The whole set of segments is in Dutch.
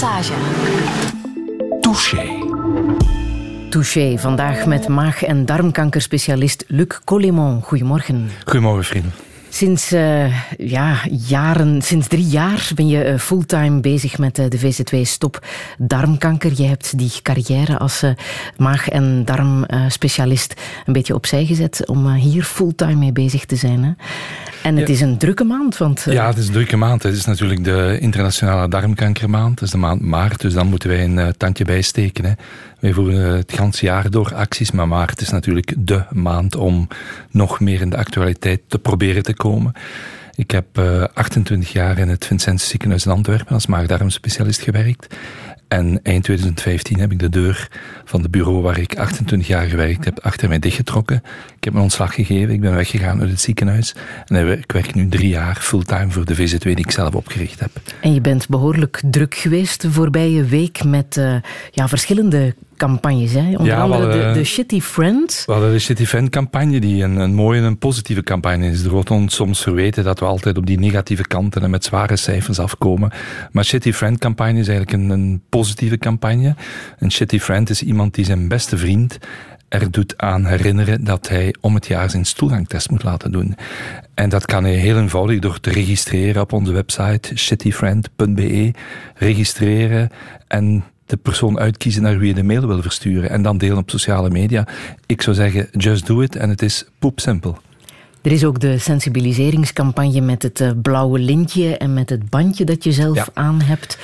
Passage. Touché. Touché, vandaag met maag- en darmkankerspecialist Luc Collemont. Goedemorgen. Goedemorgen, vrienden. Sinds uh, ja, jaren, sinds drie jaar ben je uh, fulltime bezig met uh, de VZ2 Stop Darmkanker. Je hebt die carrière als maag- en darmspecialist een beetje opzij gezet om hier fulltime mee bezig te zijn. Hè? En het Ja. is een drukke maand, want... Ja, het is een drukke maand. Het is natuurlijk de internationale darmkankermaand. Het is de maand maart, dus dan moeten wij een eh, tandje bijsteken. Hè. Wij voeren het hele jaar door acties, maar maart is natuurlijk de maand om nog meer in de actualiteit te proberen te komen. Ik heb eh, 28 jaar in het Vincentius ziekenhuis in Antwerpen als maagdarmspecialist gewerkt. En eind 2015 heb ik de deur van het bureau waar ik 28 jaar gewerkt heb achter mij dichtgetrokken. Ik heb mijn ontslag gegeven, ik ben weggegaan uit het ziekenhuis. En ik werk nu drie jaar fulltime voor de VZW die ik zelf opgericht heb. En je bent behoorlijk druk geweest de voorbije week met eh, ja, verschillende campagnes. Hè? Onder Ja, andere de, hadden- de Shitty Friends. We hadden de Shitty Fan campagne, die een, een mooie en een positieve campagne is. Er wordt ons soms verweten dat we altijd op die negatieve kanten en met zware cijfers afkomen. Maar Shitty Friend campagne is eigenlijk een, een positieve campagne. Een Shitty Friend is iemand die zijn beste vriend er doet aan herinneren dat hij om het jaar zijn stoelgangtest moet laten doen. En dat kan hij heel eenvoudig door te registreren op onze website shittyfriend.be. Registreren en de persoon uitkiezen naar wie je de mail wil versturen. En dan delen op sociale media. Ik zou zeggen, just do it. En het is poepsimpel. Er is ook de sensibiliseringscampagne met het eh, blauwe lintje en met het bandje dat je zelf Ja. aan hebt.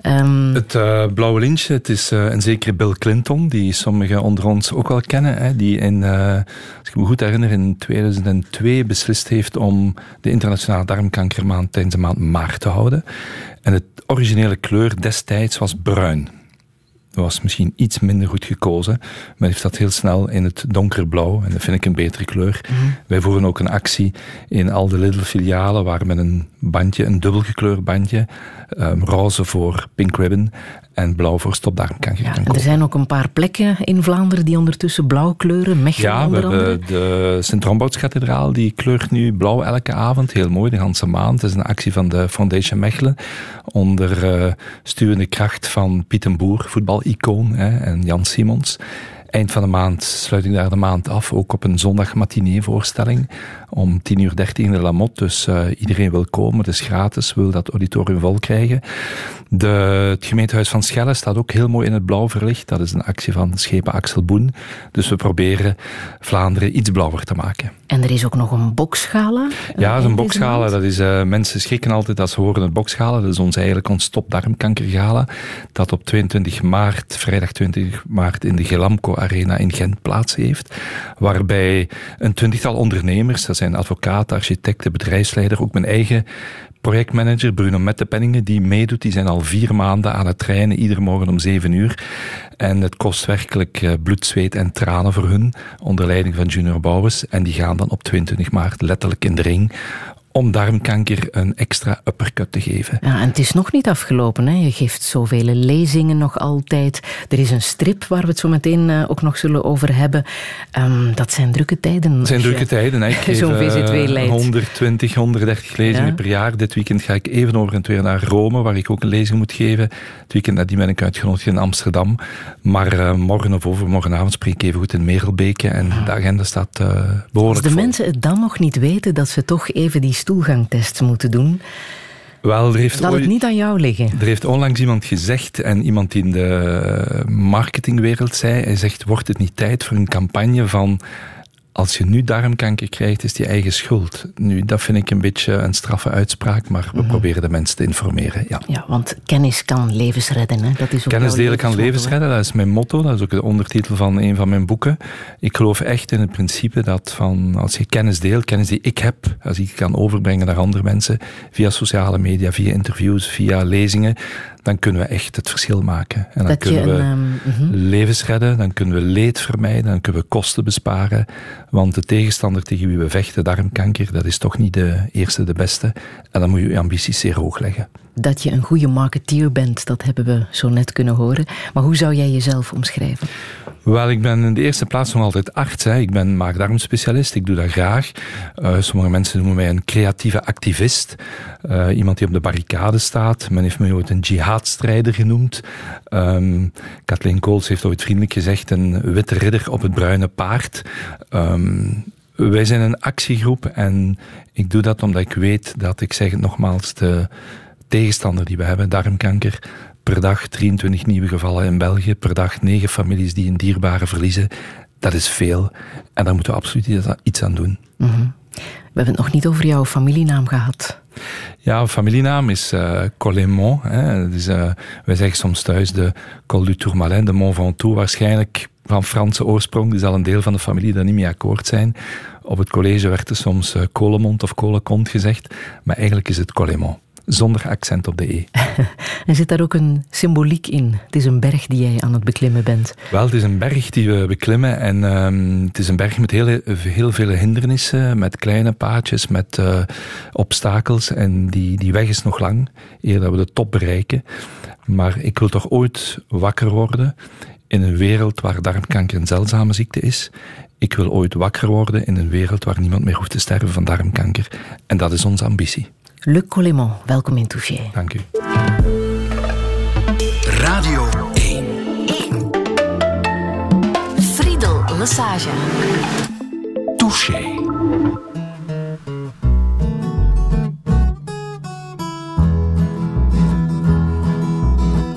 Ehm, Het eh, blauwe lintje, het is eh, een zekere Bill Clinton, die sommigen onder ons ook wel kennen. Hè, die in, als ik me goed herinner, in 2002 beslist heeft om de internationale darmkankermaand tijdens de maand maart te houden. En het originele kleur destijds was bruin. Was misschien iets minder goed gekozen, maar heeft dat heel snel in het donkerblauw. En dat vind ik een betere kleur. Wij voeren ook een actie in al de Lidl-filialen waar met een bandje, een dubbelgekleurd bandje, ehm, roze voor Pink Ribbon en blauw voor stopdarmkanker ja, er zijn ook een paar plekken in Vlaanderen die ondertussen blauw kleuren. Mechelen Ja, onder andere. hebben de Sint-Rombouts-kathedraal, die kleurt nu blauw elke avond. Heel mooi, de hele maand. Het is een actie van de Foundation Mechelen. Onder eh, sturende kracht van Piet en Boer, voetbalicoon, hè, en Jan Simons. Eind van de maand sluit ik daar de maand af, ook op een zondag matinee voorstelling. Om 10.30 uur in de Lamotte, dus eh, iedereen wil komen, het is gratis, wil dat auditorium vol krijgen. De, het gemeentehuis van Schelle staat ook heel mooi in het blauw verlicht. Dat is een actie van schepen Axel Boen. Dus we proberen Vlaanderen iets blauwer te maken. En er is ook nog een boksgala. eh, Ja, een maand. Dat is, eh, mensen schrikken altijd als ze horen het boksgala. Dat is ons eigenlijk ons stopdarmkankergala. Dat op 22 maart, vrijdag 20 maart, in de Gelamco Arena in Gent plaats heeft. Waarbij een twintigtal ondernemers, dat zijn advocaten, architecten, bedrijfsleider, ook mijn eigen projectmanager Bruno Mettepenningen, die meedoet. Die zijn al vier maanden aan het trainen, iedere morgen om zeven uur. En het kost werkelijk eh, bloed, zweet en tranen voor hun, onder leiding van Junior Bouwers. En die gaan dan op 22 maart letterlijk in de ring om darmkanker een extra uppercut te geven. Ja, en het is nog niet afgelopen. Hè? Je geeft zoveel lezingen nog altijd. Er is een strip waar we het zo meteen eh, ook nog zullen over hebben. Ehm, dat zijn drukke tijden. Het zijn als drukke tijden. hè. Ik geef Zo'n VZ2 leidt. 120, 130 lezingen Ja. per jaar. Dit weekend ga ik even over weer naar Rome, waar ik ook een lezing moet geven. Het weekend nadien ben ik uitgenodigd in Amsterdam. Maar eh, morgen of overmorgenavond spreek ik even goed in Merelbeke. En de agenda staat Als behoorlijk de vol. mensen het dan nog niet weten dat ze toch even die stoelgangtests moeten doen, Wel, er heeft ooit- het niet aan jou liggen. Er heeft onlangs iemand gezegd, en iemand die in de marketingwereld zei, hij zegt, wordt het niet tijd voor een campagne van, als je nu darmkanker krijgt, is je eigen schuld. Nu, dat vind ik een beetje een straffe uitspraak, maar Mhm. we proberen de mensen te informeren. Ja. Ja, want kennis kan levens redden. Hè? Dat is ook Kennis delen kan levens redden, dat is mijn motto. Dat is ook de ondertitel van een van mijn boeken. Ik geloof echt in het principe dat van, als je kennis deelt, kennis die ik heb, als ik kan overbrengen naar andere mensen, via sociale media, via interviews, via lezingen, dan kunnen we echt het verschil maken. En dan Dat kunnen we een, ehm, mhm. levens redden, dan kunnen we leed vermijden, dan kunnen we kosten besparen. Want de tegenstander tegen wie we vechten, darmkanker, dat is toch niet de eerste, de beste. En dan moet je je ambities zeer hoog leggen. Dat je een goede marketeer bent, dat hebben we zo net kunnen horen. Maar hoe zou jij jezelf omschrijven? Wel, ik ben in de eerste plaats nog altijd arts. Hè. Ik ben maagdarmspecialist, ik doe dat graag. Uh, sommige mensen noemen mij een creatieve activist. Uh, iemand die op de barricade staat. Men heeft me ooit een jihadstrijder genoemd. Um, Kathleen Kools heeft ooit vriendelijk gezegd een witte ridder op het bruine paard. Um, wij zijn een actiegroep en ik doe dat omdat ik weet dat, ik zeg het nogmaals, de tegenstander die we hebben, darmkanker, per dag 23 nieuwe gevallen in België, per dag 9 families die een dierbare verliezen. Dat is veel en daar moeten we absoluut iets aan doen. Mm We hebben het nog niet over jouw familienaam gehad. Ja, familienaam is uh, Colémont. Dus, uh, wij zeggen soms thuis de Col du Tourmalin, de Mont Ventoux. Waarschijnlijk van Franse oorsprong, dus al een deel van de familie dat niet mee akkoord zijn. Op het college werd er soms uh, Colemont of Colekont gezegd, maar eigenlijk is het Colémont zonder accent op de E. en zit daar ook een symboliek in? Het is een berg die jij aan het beklimmen bent. Wel, het is een berg die we beklimmen en um, het is een berg met heel, heel veel hindernissen, met kleine paadjes, met uh, obstakels en die, die weg is nog lang, eer dat we de top bereiken. Maar ik wil toch ooit wakker worden in een wereld waar darmkanker een zeldzame ziekte is. Ik wil ooit wakker worden in een wereld waar niemand meer hoeft te sterven van darmkanker. En dat is onze ambitie. Luc Collemont, welkom in Touché. Dank u. Radio 1. 1. Friedel Lassage. Touché.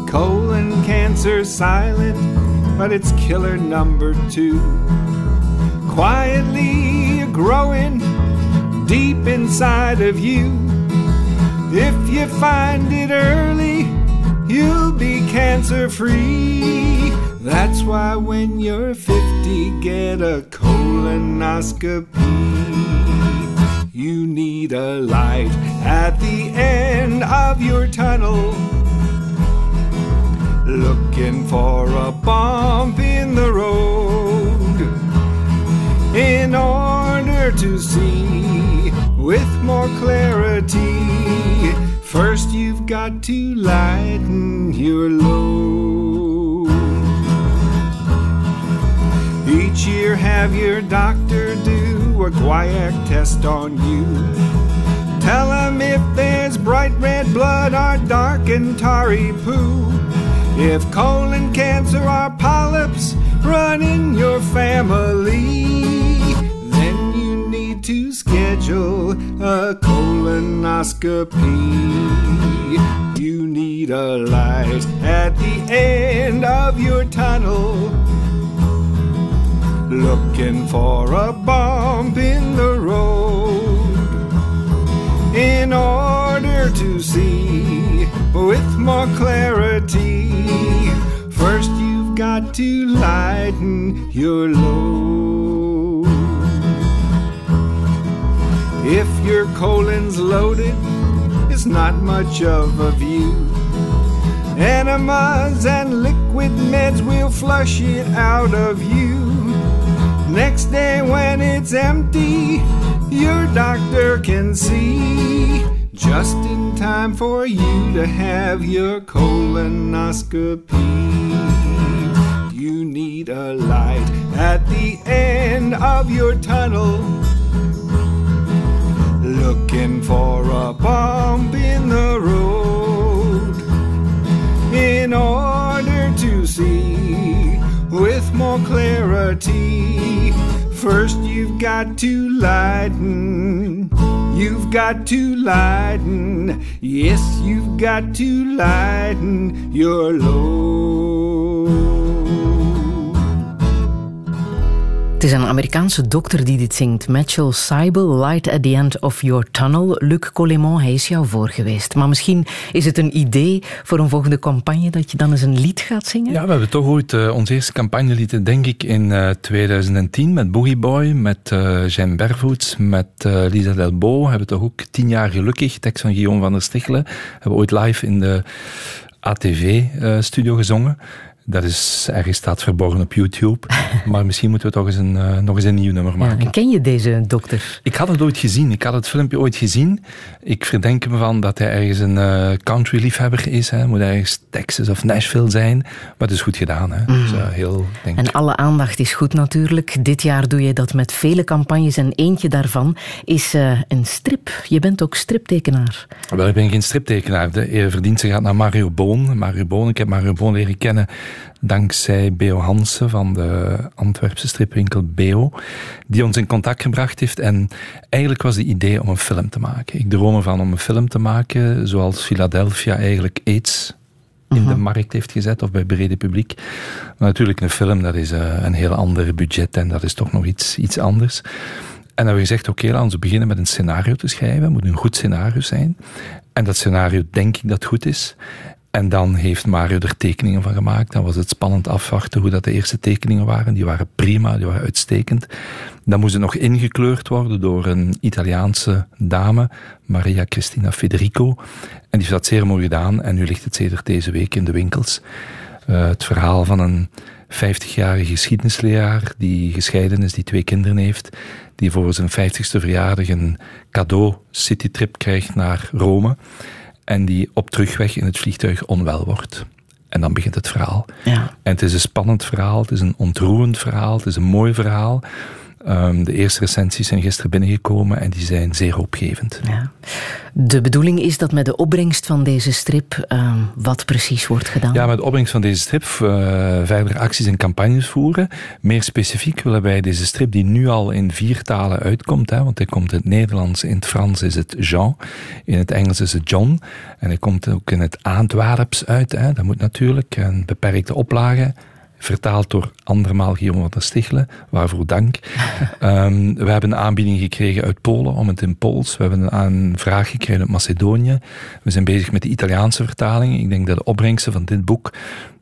Colon cancer silent, but it's killer number two. Quietly growing deep inside of you. If you find it early, you'll be cancer free. That's why when you're 50, get a colonoscopy. You need a light at the end of your tunnel. Looking for a bump in the road in order to see with more clarity. First, you've got to lighten your load. Each year, have your doctor do a guaiac test on you. Tell them if there's bright red blood or dark and tarry poo. If colon cancer or polyps run in your family, to schedule a colonoscopy. You need a light at the end of your tunnel. Looking for a bump in the road in order to see with more clarity. First, you've got to lighten your load. If your colon's loaded, it's not much of a view. Enemas and liquid meds will flush it out of you. Next day, when it's empty, your doctor can see just in time for you to have your colonoscopy. You need a light at the end of your tunnel, looking for a bump in the road in order to see with more clarity. First, you've got to lighten. You've got to lighten. Yes, you've got to lighten your load. Het is een Amerikaanse dokter die dit zingt. Mitchell Seibel, Light at the End of Your Tunnel. Luc Collemont, hij is jou voor geweest. Maar misschien is het een idee voor een volgende campagne dat je dan eens een lied gaat zingen? Ja, we hebben toch ooit uh, ons eerste campagnelied, denk ik, in uh, 2010 met Boogie Boy, met uh, Jean Bervoets, met Lisa Delbo. Hebben we toch ook tien jaar gelukkig, tekst van Guillaume van der Stichelen. Hebben ooit live in de ATV-studio gezongen. Dat is ergens staat verborgen op YouTube. maar misschien moeten we toch eens een, uh, nog eens een nieuw nummer maken. Ja, ken je deze dokter? Ik had het ooit gezien. Ik had het filmpje ooit gezien. Ik verdenk hem van dat hij ergens een uh, country-liefhebber is. Hè. Moet ergens Texas of Nashville zijn. Maar het is goed gedaan. Hè. Mm. Dus, uh, heel, denk en alle aandacht is goed natuurlijk. Dit jaar doe je dat met vele campagnes. En eentje daarvan is een strip. Je bent ook striptekenaar. Wel, ik ben geen striptekenaar. De verdienste gaat naar Mario Boon. Mario Boon. Ik heb Mario Boon leren kennen dankzij Beo Hansen van de Antwerpse stripwinkel Beo, die ons in contact gebracht heeft. En eigenlijk was het idee om een film te maken. Ik droom ervan om een film te maken, zoals Philadelphia eigenlijk AIDS in de mhm. markt heeft gezet, of bij brede publiek. Maar natuurlijk, een film, dat is eh, een heel ander budget en dat is toch nog iets, iets anders. En dan hebben we gezegd, oké, laten we beginnen met een scenario te schrijven. Het moet een goed scenario zijn. En dat scenario denk ik dat goed is. En dan heeft Mario er tekeningen van gemaakt. Dan was het spannend afwachten hoe dat de eerste tekeningen waren. Die waren prima, die waren uitstekend. Dan moest het nog ingekleurd worden door een Italiaanse dame, Maria Cristina Federico. En die heeft dat zeer mooi gedaan. En nu ligt het sedert deze week in de winkels. Uh, het verhaal van een 50-jarige geschiedenisleraar die gescheiden is, die twee kinderen heeft, die voor zijn 50ste verjaardag een cadeau citytrip krijgt naar Rome en die op terugweg in het vliegtuig onwel wordt. En dan begint het verhaal. Ja. En het is een spannend verhaal, het is een ontroerend verhaal, het is een mooi verhaal. Um, de eerste recensies zijn gisteren binnengekomen en die zijn zeer opgevend. Ja. De bedoeling is dat met de opbrengst van deze strip um, wat precies wordt gedaan? Ja, met de opbrengst van deze strip uh, verder acties en campagnes voeren. Meer specifiek willen wij deze strip, die nu al in vier talen uitkomt, hè, want hij komt in het Nederlands, in het Frans is het Jean, in het Engels is het John, en hij komt ook in het Antwerps uit. Hè, dat moet natuurlijk, een beperkte oplage vertaald door andermaal Guillaume van der Stichelen, waarvoor dank. um, we hebben een aanbieding gekregen uit Polen om het in Pools. We hebben een vraag gekregen uit Macedonië. We zijn bezig met de Italiaanse vertaling. Ik denk dat de opbrengsten van dit boek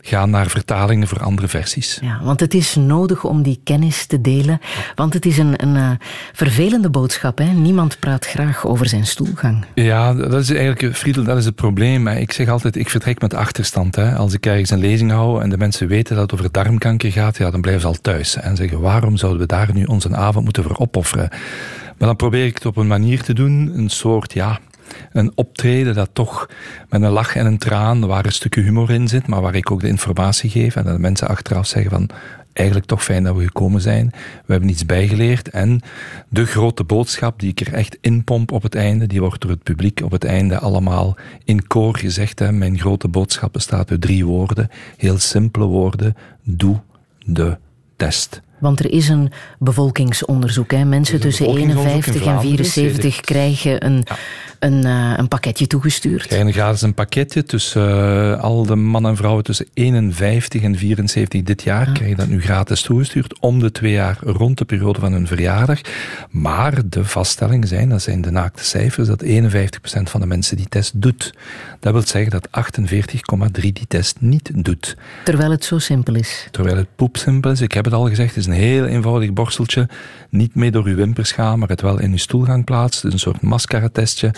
gaan naar vertalingen voor andere versies. Ja, want het is nodig om die kennis te delen. Want het is een, een uh, vervelende boodschap. Hè? Niemand praat graag over zijn stoelgang. Ja, dat is eigenlijk, Friedel, dat is het probleem. Ik zeg altijd, ik vertrek met achterstand. Hè? Als ik ergens een lezing hou en de mensen weten dat het over darmkanker gaat, ja, dan blijven ze al thuis. En zeggen, waarom zouden we daar nu onze avond moeten voor opofferen? Maar dan probeer ik het op een manier te doen, een soort, ja, een optreden dat toch met een lach en een traan, waar een stukje humor in zit, maar waar ik ook de informatie geef en dat de mensen achteraf zeggen van eigenlijk toch fijn dat we gekomen zijn. We hebben iets bijgeleerd en de grote boodschap die ik er echt inpomp op het einde, die wordt door het publiek op het einde allemaal in koor gezegd. Hè. Mijn grote boodschap bestaat uit drie woorden, heel simpele woorden. Doe de test. Want er is een bevolkingsonderzoek. Hè. Mensen tussen 51 en 74 krijgen een, een, uh, een pakketje toegestuurd. Krijgen gratis een pakketje tussen uh, al de mannen en vrouwen tussen 51 en 74 dit jaar. Ja. Krijgen dat nu gratis toegestuurd. Om de twee jaar rond de periode van hun verjaardag. Maar de vaststellingen zijn, dat zijn de naakte cijfers, dat 51% van de mensen die test doet. Dat wil zeggen dat 48,3 die test niet doet. Terwijl het zo simpel is. Terwijl het poepsimpel is. Ik heb het al gezegd, het is een heel eenvoudig borsteltje. Niet mee door uw wimpers gaan, maar het wel in uw stoelgang plaatsen. Dus een soort mascara-testje.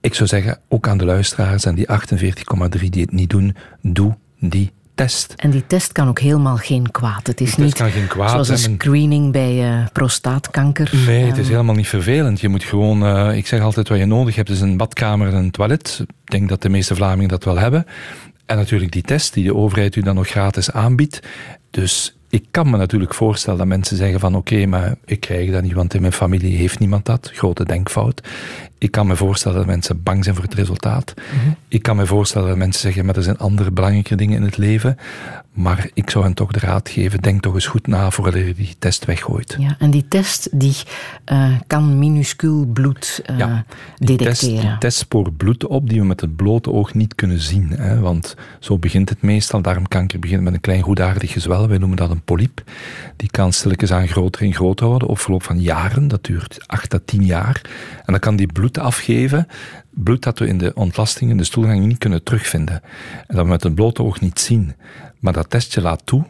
Ik zou zeggen, ook aan de luisteraars en die 48,3 die het niet doen, doe die test. En die test kan ook helemaal geen kwaad. Het is niet kan geen kwaad, zoals een screening bij uh, prostaatkanker. Nee, het is ehm, helemaal niet vervelend. Je moet gewoon, uh, ik zeg altijd wat je nodig hebt is een badkamer en een toilet. Ik denk dat de meeste Vlamingen dat wel hebben. En natuurlijk die test die de overheid u dan nog gratis aanbiedt. Dus ik kan me natuurlijk voorstellen dat mensen zeggen van oké, maar ik krijg dat niet, want in mijn familie heeft niemand dat. Grote denkfout. Ik kan me voorstellen dat mensen bang zijn voor het resultaat. Mhm. Ik kan me voorstellen dat mensen zeggen, maar er zijn andere belangrijke dingen in het leven. Maar ik zou hen toch de raad geven, denk toch eens goed na voordat je die test weggooit. Ja, en die test die uh, kan minuscuul bloed uh, ja, die detecteren. Test, die test spoort bloed op die we met het blote oog niet kunnen zien. Hè, want zo begint het meestal. Darmkanker begint met een klein goedaardig gezwel. Wij noemen dat een polyp. Die kan stilletjes aan groter en groter worden op verloop van jaren. Dat duurt 8 à 10 jaar. En dan kan die bloed afgeven bloed dat we in de ontlasting in de stoelgang niet kunnen terugvinden. En dat we met het blote oog niet zien. Maar dat testje laat toe,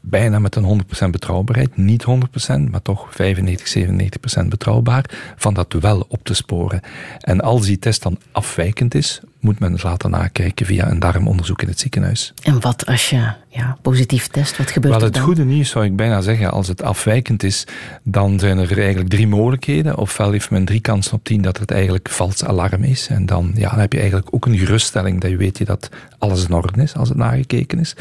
bijna met een 100% betrouwbaarheid, niet 100%, maar toch 95, 97% betrouwbaar, van dat wel op te sporen. En als die test dan afwijkend is, moet men het laten nakijken via een darmonderzoek in het ziekenhuis. En wat als je ja, positief test, wat gebeurt Wel, er het dan? goede nieuws zou ik bijna zeggen, als het afwijkend is, dan zijn er eigenlijk drie mogelijkheden. Ofwel heeft men drie kansen op tien dat het eigenlijk vals alarm is. En dan, ja, dan heb je eigenlijk ook een geruststelling dat je weet dat alles in orde is als het nagekeken is.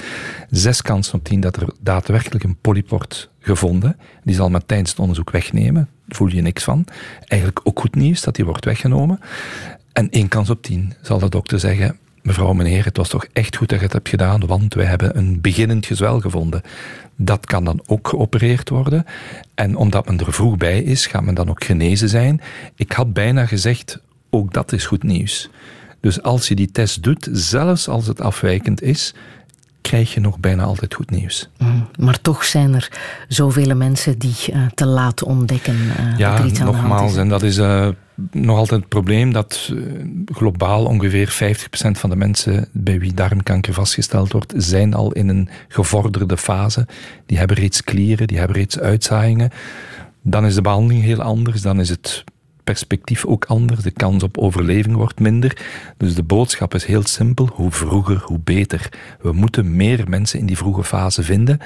Zes kansen op tien dat er daadwerkelijk een polyp wordt gevonden. Die zal men tijdens het onderzoek wegnemen. Daar voel je niks van. Eigenlijk ook goed nieuws dat die wordt weggenomen. En één kans op tien zal de dokter zeggen: Mevrouw, meneer, het was toch echt goed dat je het hebt gedaan, want wij hebben een beginnend gezwel gevonden. Dat kan dan ook geopereerd worden. En omdat men er vroeg bij is, gaat men dan ook genezen zijn. Ik had bijna gezegd: ook dat is goed nieuws. Dus als je die test doet, zelfs als het afwijkend is, krijg je nog bijna altijd goed nieuws. Mm, Maar toch zijn er zoveel mensen die uh, te laat ontdekken uh, ja, dat er iets aan de hand nogmaals, is. en dat is uh, nog altijd het probleem dat uh, globaal ongeveer 50% van de mensen bij wie darmkanker vastgesteld wordt, zijn al in een gevorderde fase. Die hebben reeds klieren, die hebben reeds uitzaaiingen. Dan is de behandeling heel anders, dan is het perspectief ook anders. De kans op overleving wordt minder. Dus de boodschap is heel simpel. Hoe vroeger, hoe beter. We moeten meer mensen in die vroege fase vinden.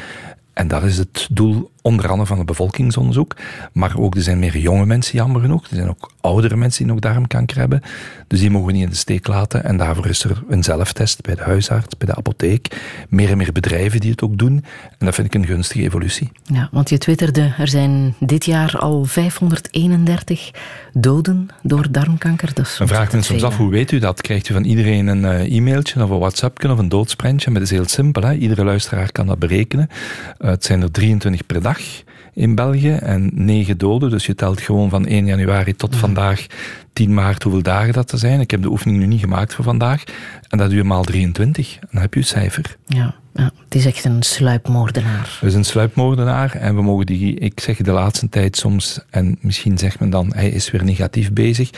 En dat is het doel onder andere van het bevolkingsonderzoek. Maar ook er zijn meer jonge mensen, jammer genoeg. Er zijn ook oudere mensen die nog darmkanker hebben. Dus die mogen we niet in de steek laten. En daarvoor is er een zelftest bij de huisarts, bij de apotheek. Meer en meer bedrijven die het ook doen. En dat vind ik een gunstige evolutie. Ja, want je twitterde, er zijn dit jaar al 531 doden door darmkanker. Dat is Dan vraagt men soms af, hoe weet u dat? Krijgt u van iedereen een uh, e-mailtje of een WhatsAppje of een doodsprentje? Maar dat is heel simpel. Hè? Iedere luisteraar kan dat berekenen. Uh, het zijn er 23 per dag in België en 9 doden. Dus je telt gewoon van 1 januari tot vandaag 10 maart hoeveel dagen dat er zijn. Ik heb de oefening nu niet gemaakt voor vandaag. En dat doe je maal 23. Dan heb je het cijfer. Ja, ja, het is echt een sluipmoordenaar. Het is een sluipmoordenaar en we mogen die, ik zeg de laatste tijd soms, en misschien zegt men dan, hij is weer negatief bezig.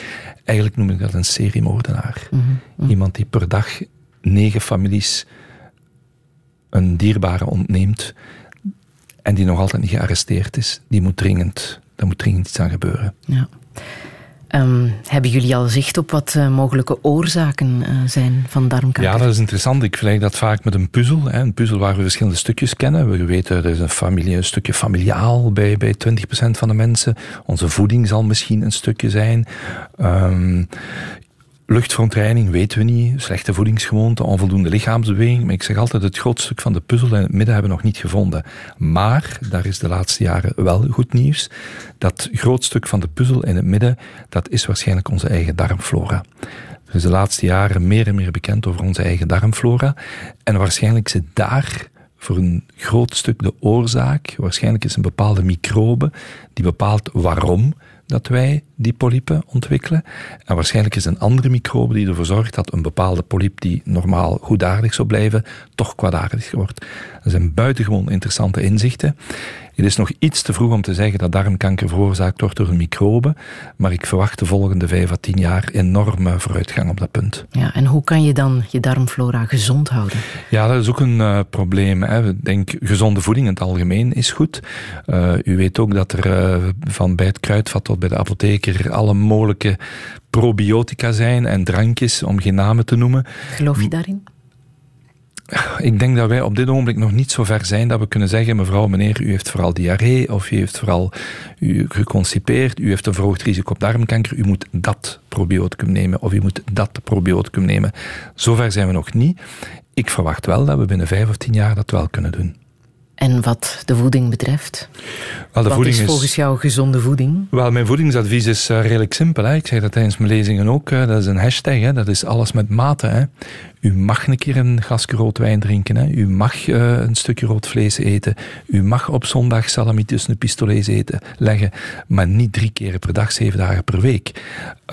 Eigenlijk noem ik dat een seriemoordenaar. Mm -hmm. Iemand die per dag negen families een dierbare ontneemt en die nog altijd niet gearresteerd is, die moet dringend, daar moet dringend iets aan gebeuren. Ja. Um, hebben jullie al zicht op wat uh, mogelijke oorzaken uh, zijn van darmkanker? Ja, dat is interessant. Ik vergelijk dat vaak met een puzzel. Hè. Een puzzel waar we verschillende stukjes kennen. We weten, er is een, familie, een stukje familiaal bij, bij 20% van de mensen. Onze voeding zal misschien een stukje zijn. Um, Luchtverontreiniging weten we niet, slechte voedingsgewoonten, onvoldoende lichaamsbeweging. Maar ik zeg altijd, het grootste stuk van de puzzel in het midden hebben we nog niet gevonden. Maar, daar is de laatste jaren wel goed nieuws. Dat groot stuk van de puzzel in het midden, dat is waarschijnlijk onze eigen darmflora. Is de laatste jaren meer en meer bekend over onze eigen darmflora. En waarschijnlijk zit daar voor een groot stuk de oorzaak. Waarschijnlijk is een bepaalde microbe die bepaalt waarom dat wij die polypen ontwikkelen. En waarschijnlijk is een andere microbe die ervoor zorgt dat een bepaalde polyp die normaal goedaardig zou blijven, toch kwaadaardig wordt. Dat zijn buitengewoon interessante inzichten. Het is nog iets te vroeg om te zeggen dat darmkanker veroorzaakt wordt door een microbe, maar ik verwacht de volgende vijf à tien jaar enorme vooruitgang op dat punt. Ja, en hoe kan je dan je darmflora gezond houden? Ja, dat is ook een uh, probleem. Hè. Ik denk, gezonde voeding in het algemeen is goed. Uh, u weet ook dat er uh, van bij het kruidvat tot bij de apotheker alle mogelijke probiotica zijn en drankjes, om geen namen te noemen. Geloof je daarin? Ik denk dat wij op dit ogenblik nog niet zo ver zijn dat we kunnen zeggen, mevrouw, meneer, u heeft vooral diarree of u heeft vooral u geconstipeerd, u heeft een verhoogd risico op darmkanker, u moet dat probioticum nemen of u moet dat probioticum nemen. Zover zijn we nog niet. Ik verwacht wel dat we binnen vijf of tien jaar dat wel kunnen doen. En wat de voeding betreft? Wel, de wat voeding is volgens is, jou gezonde voeding? Wel, mijn voedingsadvies is uh, redelijk simpel. Hè. Ik zeg dat tijdens mijn lezingen ook. Uh, dat is een hashtag. Hè. Dat is alles met mate. Hè. U mag een keer een glasje rood wijn drinken. Hè. U mag uh, een stukje rood vlees eten. U mag op zondag salami tussen de pistolets eten, leggen. Maar niet drie keer per dag, zeven dagen per week.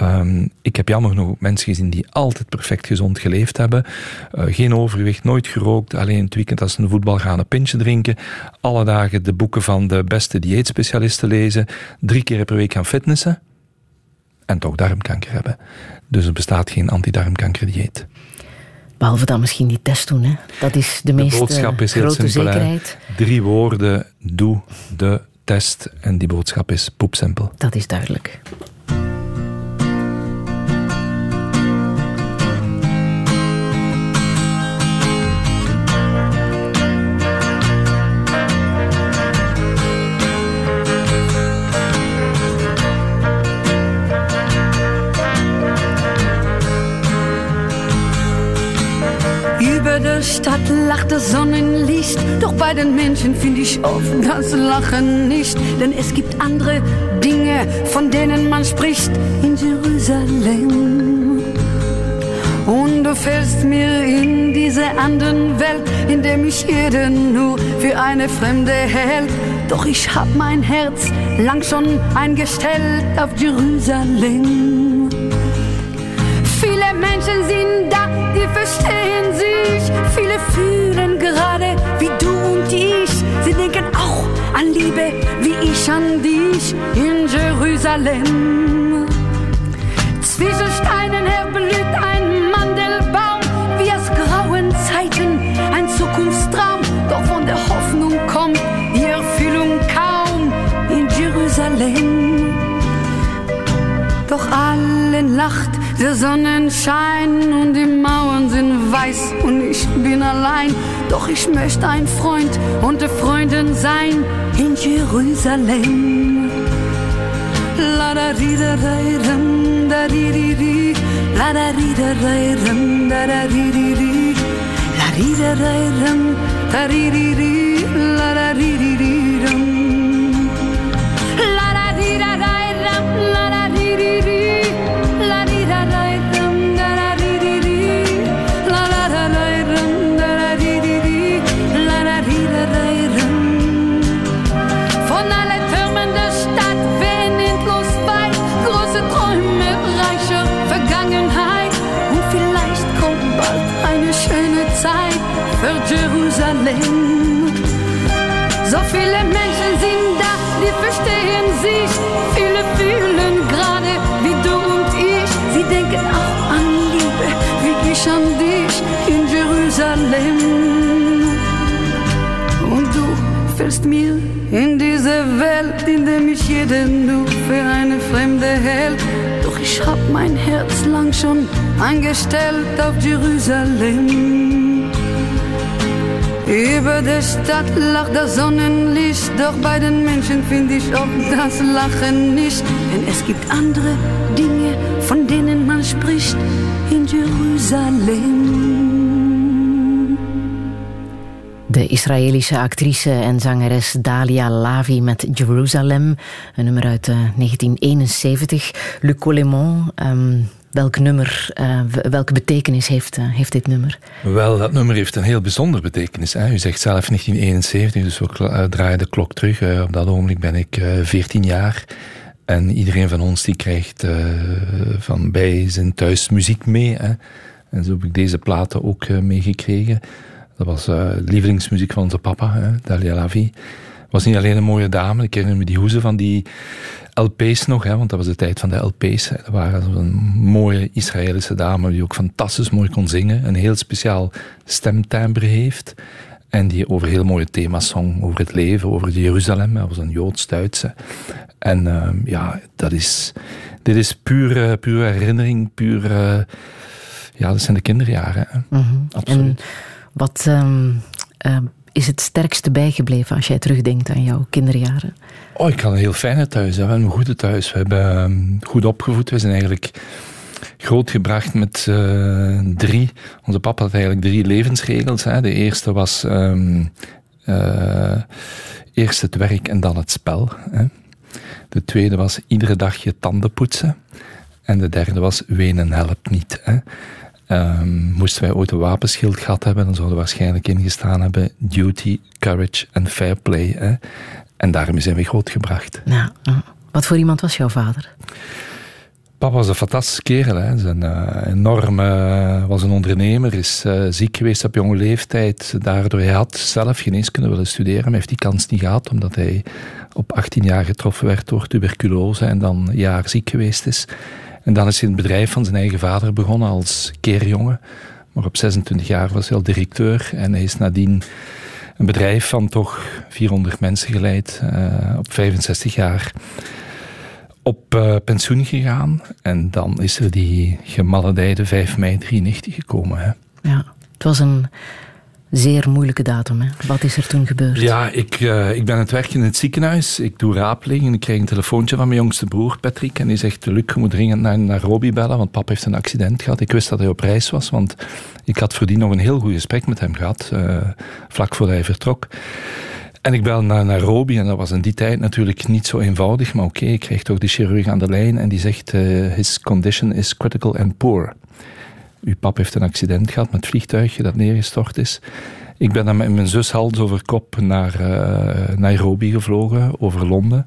Um, ik heb jammer genoeg mensen gezien die altijd perfect gezond geleefd hebben. geen overgewicht, nooit gerookt. Alleen het weekend als ze een voetbal gaan een pintje drinken. Alle dagen de boeken van de beste dieetspecialisten lezen. Drie keer per week gaan fitnessen. En toch darmkanker hebben. Dus er bestaat geen antidarmkankerdieet. Behalve dan misschien die test doen. Hè? Dat is de, de meest boodschap is heel grote simpel, zekerheid. Hè? Drie woorden, doe de test. En die boodschap is poepsimpel. Dat is duidelijk. Stadt lacht das Sonnenlicht, doch bei den Menschen finde ich oft das Lachen nicht, denn es gibt andere Dinge, von denen man spricht in Jerusalem. Und du fällst mir in diese anderen Welt, in der mich jeder nur für eine Fremde hält. Doch ich hab mein Herz lang schon eingestellt auf Jerusalem. Viele Menschen sind da, die verstehen sich. Viele fühlen gerade wie du und ich. Sie denken auch an Liebe, wie ich an dich in Jerusalem. Zwischen Steinen her blüht ein Mandelbaum, wie aus grauen Zeiten ein Zukunftstraum. Doch von der Hoffnung kommt die Erfüllung kaum in Jerusalem. Doch allen lacht der Sonnenschein und die Mauern sind weiß und ich bin allein. Doch ich möchte ein Freund unter Freunden sein in Jerusalem. La da di da da da di di di La da di da da da da di di di La di da da da di di di La da di di sich, viele fühlen gerade wie du und ich. Sie denken auch an Liebe, wie ich an dich in Jerusalem. Und du fällst mir in diese Welt, in der mich jeder nur für eine Fremde hält. Doch ich hab mein Herz lang schon eingestellt auf Jerusalem. Über der Stadt lacht das Sonnenlicht, doch bei den Menschen finde ich auch das Lachen nicht. Denn es gibt andere Dinge, von denen man spricht in Jerusalem. De Israëlische actrice en zangeres Dalia Lavi met Jerusalem, een nummer uit uh, 1971. Luc Colemont, um, welk nummer, uh, welke betekenis heeft, uh, heeft dit nummer? Wel, dat nummer heeft een heel bijzondere betekenis. Hè. U zegt zelf 1971, dus we draaien de klok terug. Op dat ogenblik ben ik 14 jaar. En iedereen van ons die krijgt van bij zijn thuis muziek mee. Hè. En zo heb ik deze platen ook meegekregen. Dat was lievelingsmuziek van onze papa, Dalia Lavi. Was niet alleen een mooie dame, ik herinner me die hoezen van die LP's nog, hè, want dat was de tijd van de LP's. Hè. Dat waren een mooie Israëlische dame die ook fantastisch mooi kon zingen, een heel speciaal stemtimbre heeft. En die over heel mooie thema's zong, over het leven, over Jeruzalem. Dat was een Joods-Duitse. En uh, ja, dat is, dit is pure, pure herinnering, pure... Ja, dat zijn de kinderjaren. Hè. Mm -hmm. Absoluut. En wat um, uh, is het sterkste bijgebleven als jij terugdenkt aan jouw kinderjaren? Oh, ik had een heel fijne thuis. We hebben een goede thuis. We hebben um, goed opgevoed. We zijn eigenlijk grootgebracht met uh, drie. Onze papa had eigenlijk drie levensregels. Hè. De eerste was um, uh, eerst het werk en dan het spel. Hè. De tweede was iedere dag je tanden poetsen. En de derde was wenen helpt niet. Hè. Um, moesten wij ooit een wapenschild gehad hebben, dan zouden we waarschijnlijk ingestaan hebben duty, courage en fair play. Hè? En daarmee zijn we grootgebracht. Nou, wat voor iemand was jouw vader? Papa was een fantastische kerel. Hè. Zijn, uh, enorm, uh, was een ondernemer, is uh, ziek geweest op jonge leeftijd. Daardoor hij had zelf geneeskunde willen studeren, maar heeft die kans niet gehad, omdat hij op 18 jaar getroffen werd door tuberculose en dan een jaar ziek geweest is. En dan is hij in het bedrijf van zijn eigen vader begonnen als keerjongen. Maar op 26 jaar was hij al directeur en hij is nadien een bedrijf van toch 400 mensen geleid. Uh, op 65 jaar op uh, pensioen gegaan. En dan is er die gemaledijde 5 mei 93 gekomen. Hè. Ja, het was een, Zeer moeilijke datum, hè? Wat is er toen gebeurd? Ja, ik, uh, ik ben aan het werken in het ziekenhuis. Ik doe rapeling en ik krijg een telefoontje van mijn jongste broer, Patrick. En die zegt, Luc, je moet dringend naar Nairobi bellen, want pap heeft een accident gehad. Ik wist dat hij op reis was, want ik had voordien nog een heel goed gesprek met hem gehad, uh, vlak voordat hij vertrok. En ik bel naar Nairobi en dat was in die tijd natuurlijk niet zo eenvoudig. Maar oké, ik kreeg toch de chirurg aan de lijn en die zegt, uh, his condition is critical and poor. Uw pap heeft een accident gehad met het vliegtuigje dat neergestort is. Ik ben dan met mijn zus hals over kop naar uh, Nairobi gevlogen, over Londen.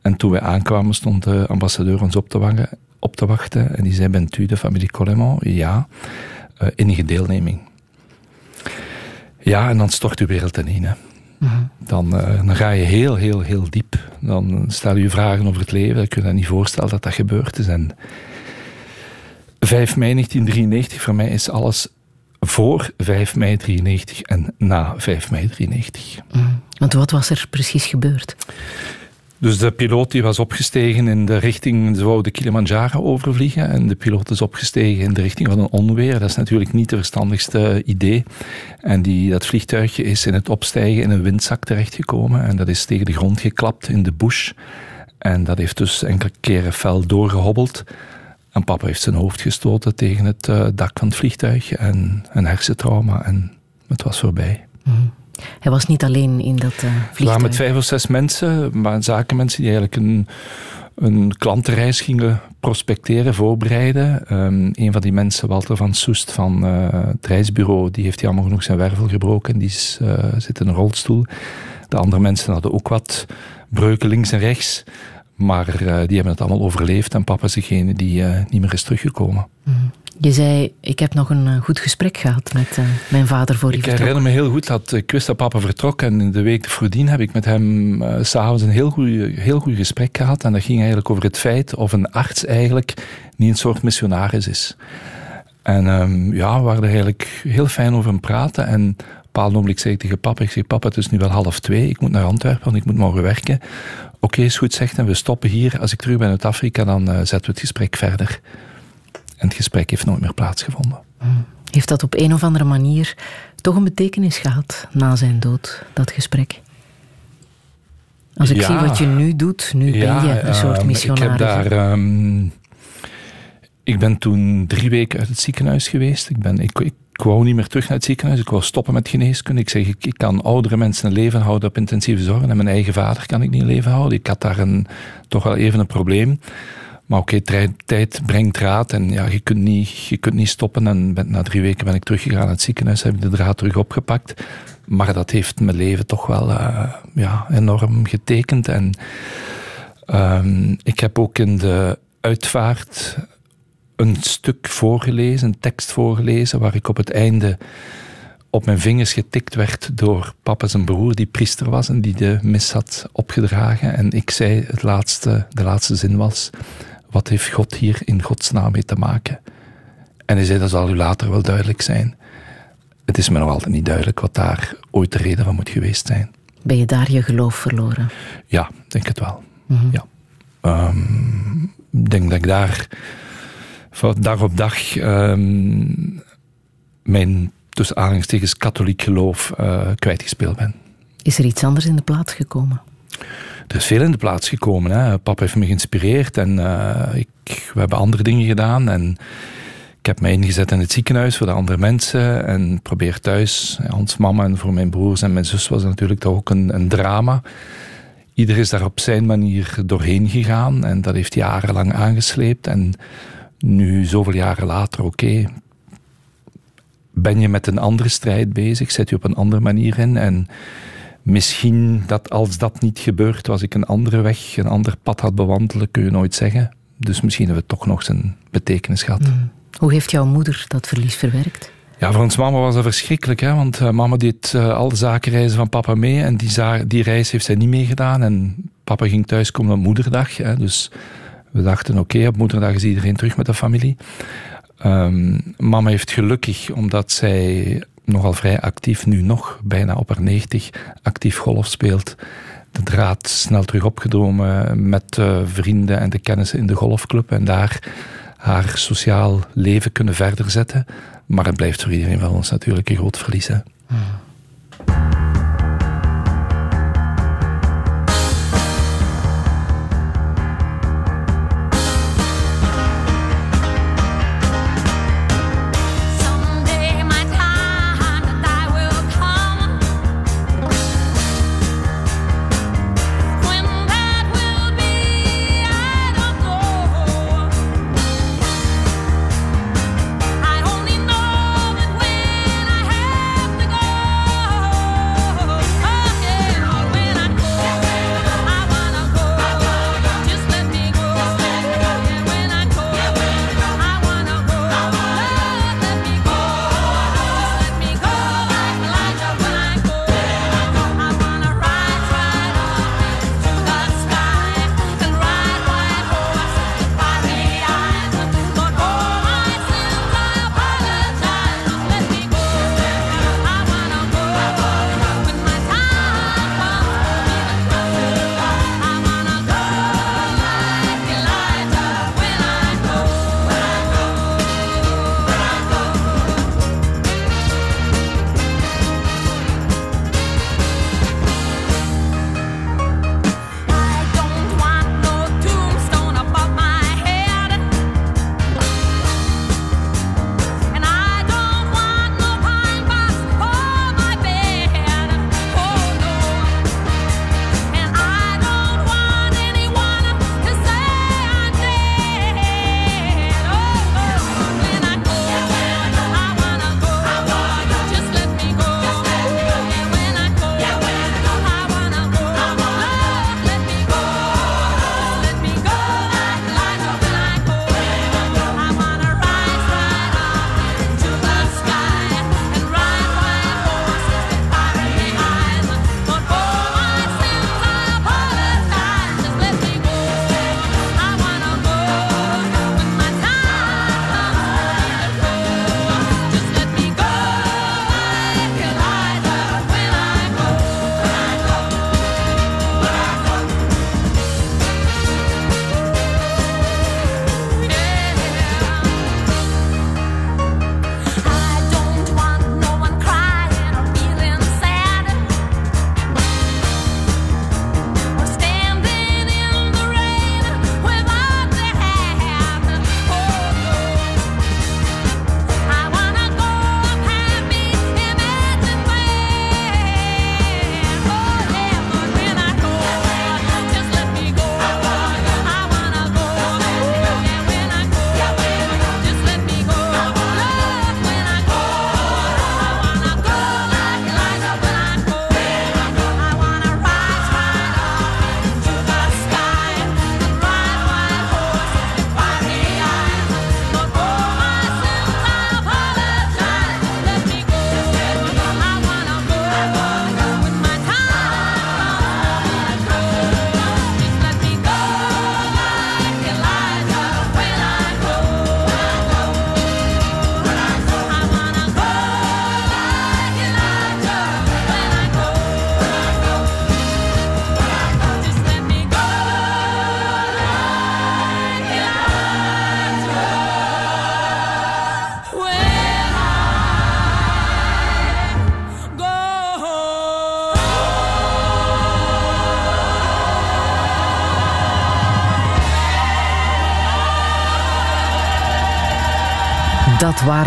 En toen wij aankwamen stond de ambassadeur ons op te, wachten, op te wachten. En die zei, bent u de familie Coleman? Ja. Uh, enige deelneming. Ja, en dan stort uw wereld ineen. Hè. Mhm. Dan, uh, dan ga je heel, heel, heel diep. Dan stel je vragen over het leven. Dan kun je je niet voorstellen dat dat gebeurd is. En 5 mei 1993 voor mij is alles voor 5 mei 93 en na 5 mei 93. Mm. Want wat was er precies gebeurd? Dus de piloot die was opgestegen in de richting, ze wou de Kilimanjaro overvliegen en de piloot is opgestegen in de richting van een onweer. Dat is natuurlijk niet het verstandigste idee. En die, dat vliegtuigje is in het opstijgen in een windzak terechtgekomen en dat is tegen de grond geklapt in de bush. En dat heeft dus enkele keren fel doorgehobbeld. En papa heeft zijn hoofd gestoten tegen het uh, dak van het vliegtuig en een hersentrauma en het was voorbij. Mm. Hij was niet alleen in dat uh, vliegtuig? We waren met vijf of zes mensen, maar zakenmensen die eigenlijk een, een klantenreis gingen prospecteren, voorbereiden. Um, een van die mensen, Walter van Soest van uh, het reisbureau, die heeft jammer genoeg zijn wervel gebroken. Die is, zit in een rolstoel. De andere mensen hadden ook wat breuken links en rechts. Maar uh, die hebben het allemaal overleefd en papa is degene die uh, niet meer is teruggekomen. Mm. Je zei, ik heb nog een uh, goed gesprek gehad met mijn vader voor die Ik vertrok. herinner me heel goed dat ik wist dat papa vertrok en in de week voordien heb ik met hem s'avonds een heel goed, heel goed gesprek gehad. En dat ging eigenlijk over het feit of een arts eigenlijk niet een soort missionaris is. En um, ja, we waren er eigenlijk heel fijn over aan praten. En op een bepaald moment zei ik tegen papa, ik zeg papa het is nu wel half twee, ik moet naar Antwerpen, want ik moet morgen werken oké, is goed zegt en we stoppen hier. Als ik terug ben uit Afrika, dan uh, zetten we het gesprek verder. En het gesprek heeft nooit meer plaatsgevonden. Hmm. Heeft dat op een of andere manier toch een betekenis gehad na zijn dood, dat gesprek? Als ik zie wat je nu doet, nu ben je een soort ehm, missionaris. Ik, heb daar, um, ik ben toen drie weken uit het ziekenhuis geweest. Ik, ben, ik, ik ik wou niet meer terug naar het ziekenhuis. Ik wou stoppen met geneeskunde. Ik zeg, ik, kan oudere mensen een leven houden op intensieve zorg. En mijn eigen vader kan ik niet leven houden. Ik had daar een, toch wel even een probleem. Maar oké, tijd brengt raad. En ja, je kunt niet, je kunt niet stoppen. En na drie weken ben ik teruggegaan naar het ziekenhuis. Heb ik de draad terug opgepakt. Maar dat heeft mijn leven toch wel uh, ja, enorm getekend. En um, ik heb ook in de uitvaart een stuk voorgelezen, een tekst voorgelezen, waar ik op het einde op mijn vingers getikt werd door papa zijn broer, die priester was en die de mis had opgedragen. En ik zei, het laatste, de laatste zin was, wat heeft God hier in Gods naam mee te maken? En hij zei, dat zal u later wel duidelijk zijn. Het is me nog altijd niet duidelijk wat daar ooit de reden van moet geweest zijn. Ben je daar je geloof verloren? Ja, denk het wel. Mm Ja. Um, ik denk dat ik daar dag op dag um, mijn tussen aanhalingstekens katholiek geloof uh, kwijtgespeeld ben. Is er iets anders in de plaats gekomen? Er is veel in de plaats gekomen. Hè. Papa heeft me geïnspireerd en uh, ik, we hebben andere dingen gedaan. En ik heb mij ingezet in het ziekenhuis voor de andere mensen en probeer thuis. Ons mama en voor mijn broers en mijn zus was natuurlijk toch ook een, een drama. Ieder is daar op zijn manier doorheen gegaan en dat heeft jarenlang aangesleept. En nu, zoveel jaren later, oké, ben je met een andere strijd bezig, zet je op een andere manier in en misschien dat als dat niet gebeurt, was ik een andere weg, een ander pad had bewandelen, kun je nooit zeggen. Dus misschien hebben we toch nog zijn betekenis gehad. Mm. Hoe heeft jouw moeder dat verlies verwerkt? Ja, voor ons mama was dat verschrikkelijk, hè, want uh, mama deed uh, al de zakenreizen van papa mee en die, die reis heeft zij niet meegedaan. En papa ging thuiskomen op moederdag, hè, dus we dachten, oké, op moederdag is iedereen terug met de familie. Um, mama heeft gelukkig, omdat zij nogal vrij actief, nu nog bijna op haar 90, actief golf speelt, de draad snel terug opgedromen met vrienden en de kennissen in de golfclub en daar haar sociaal leven kunnen verder zetten. Maar het blijft voor iedereen van ons natuurlijk een groot verlies. Dat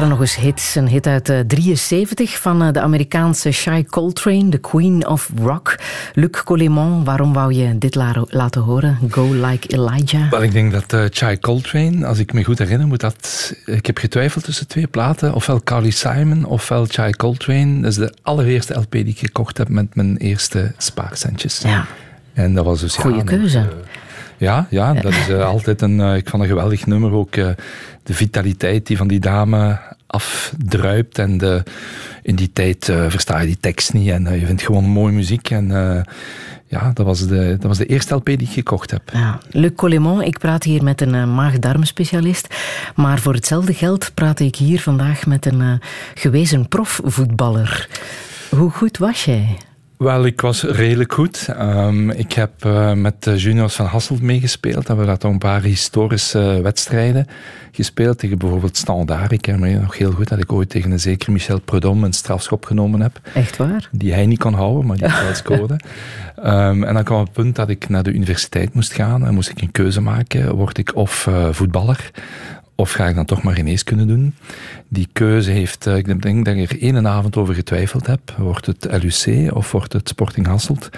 waren nog eens hits. Een hit uit 73 eh, van eh, de Amerikaanse Shy Coltrane, The Queen of Rock. Luc Colimont, waarom wou je dit laten horen? Go Like Elijah. Wel, ik denk dat uh, Shy Coltrane, als ik me goed herinner, moet dat... Ik heb getwijfeld tussen twee platen. Ofwel Carly Simon, ofwel Shy Coltrane. Dat is de allereerste LP die ik gekocht heb met mijn eerste spaarcentjes. Ja. En dat was dus... Goeie keuze. Ja, ja, dat is altijd een, ik vond een geweldig nummer. Ook de vitaliteit die van die dame afdruipt. En de, in die tijd uh, versta je die tekst niet. En uh, je vindt gewoon mooie muziek. En uh, ja, dat was, de, dat was de eerste LP die ik gekocht heb. Ja. Luc ik praat hier met een maag-darmspecialist. Maar voor hetzelfde geld praat ik hier vandaag met een gewezen profvoetballer. Hoe goed was jij? Wel, ik was redelijk goed. Um, ik heb uh, met de juniors van Hasselt meegespeeld. We hebben toch een paar historische wedstrijden gespeeld. Tegen bijvoorbeeld Standaard. Ik herinner me nog heel goed dat ik ooit tegen een zeker Michel Prudhomme een strafschop genomen heb. Echt waar? Die hij niet kon houden, maar die wel scoorde. Um, en dan kwam het punt dat ik naar de universiteit moest gaan. En moest ik een keuze maken. Word ik of uh, voetballer of ga ik dan toch maar geneeskunde doen? Die keuze heeft, eh, ik denk dat ik er één avond over getwijfeld heb. Wordt het LUC of wordt het Sporting Hasselt?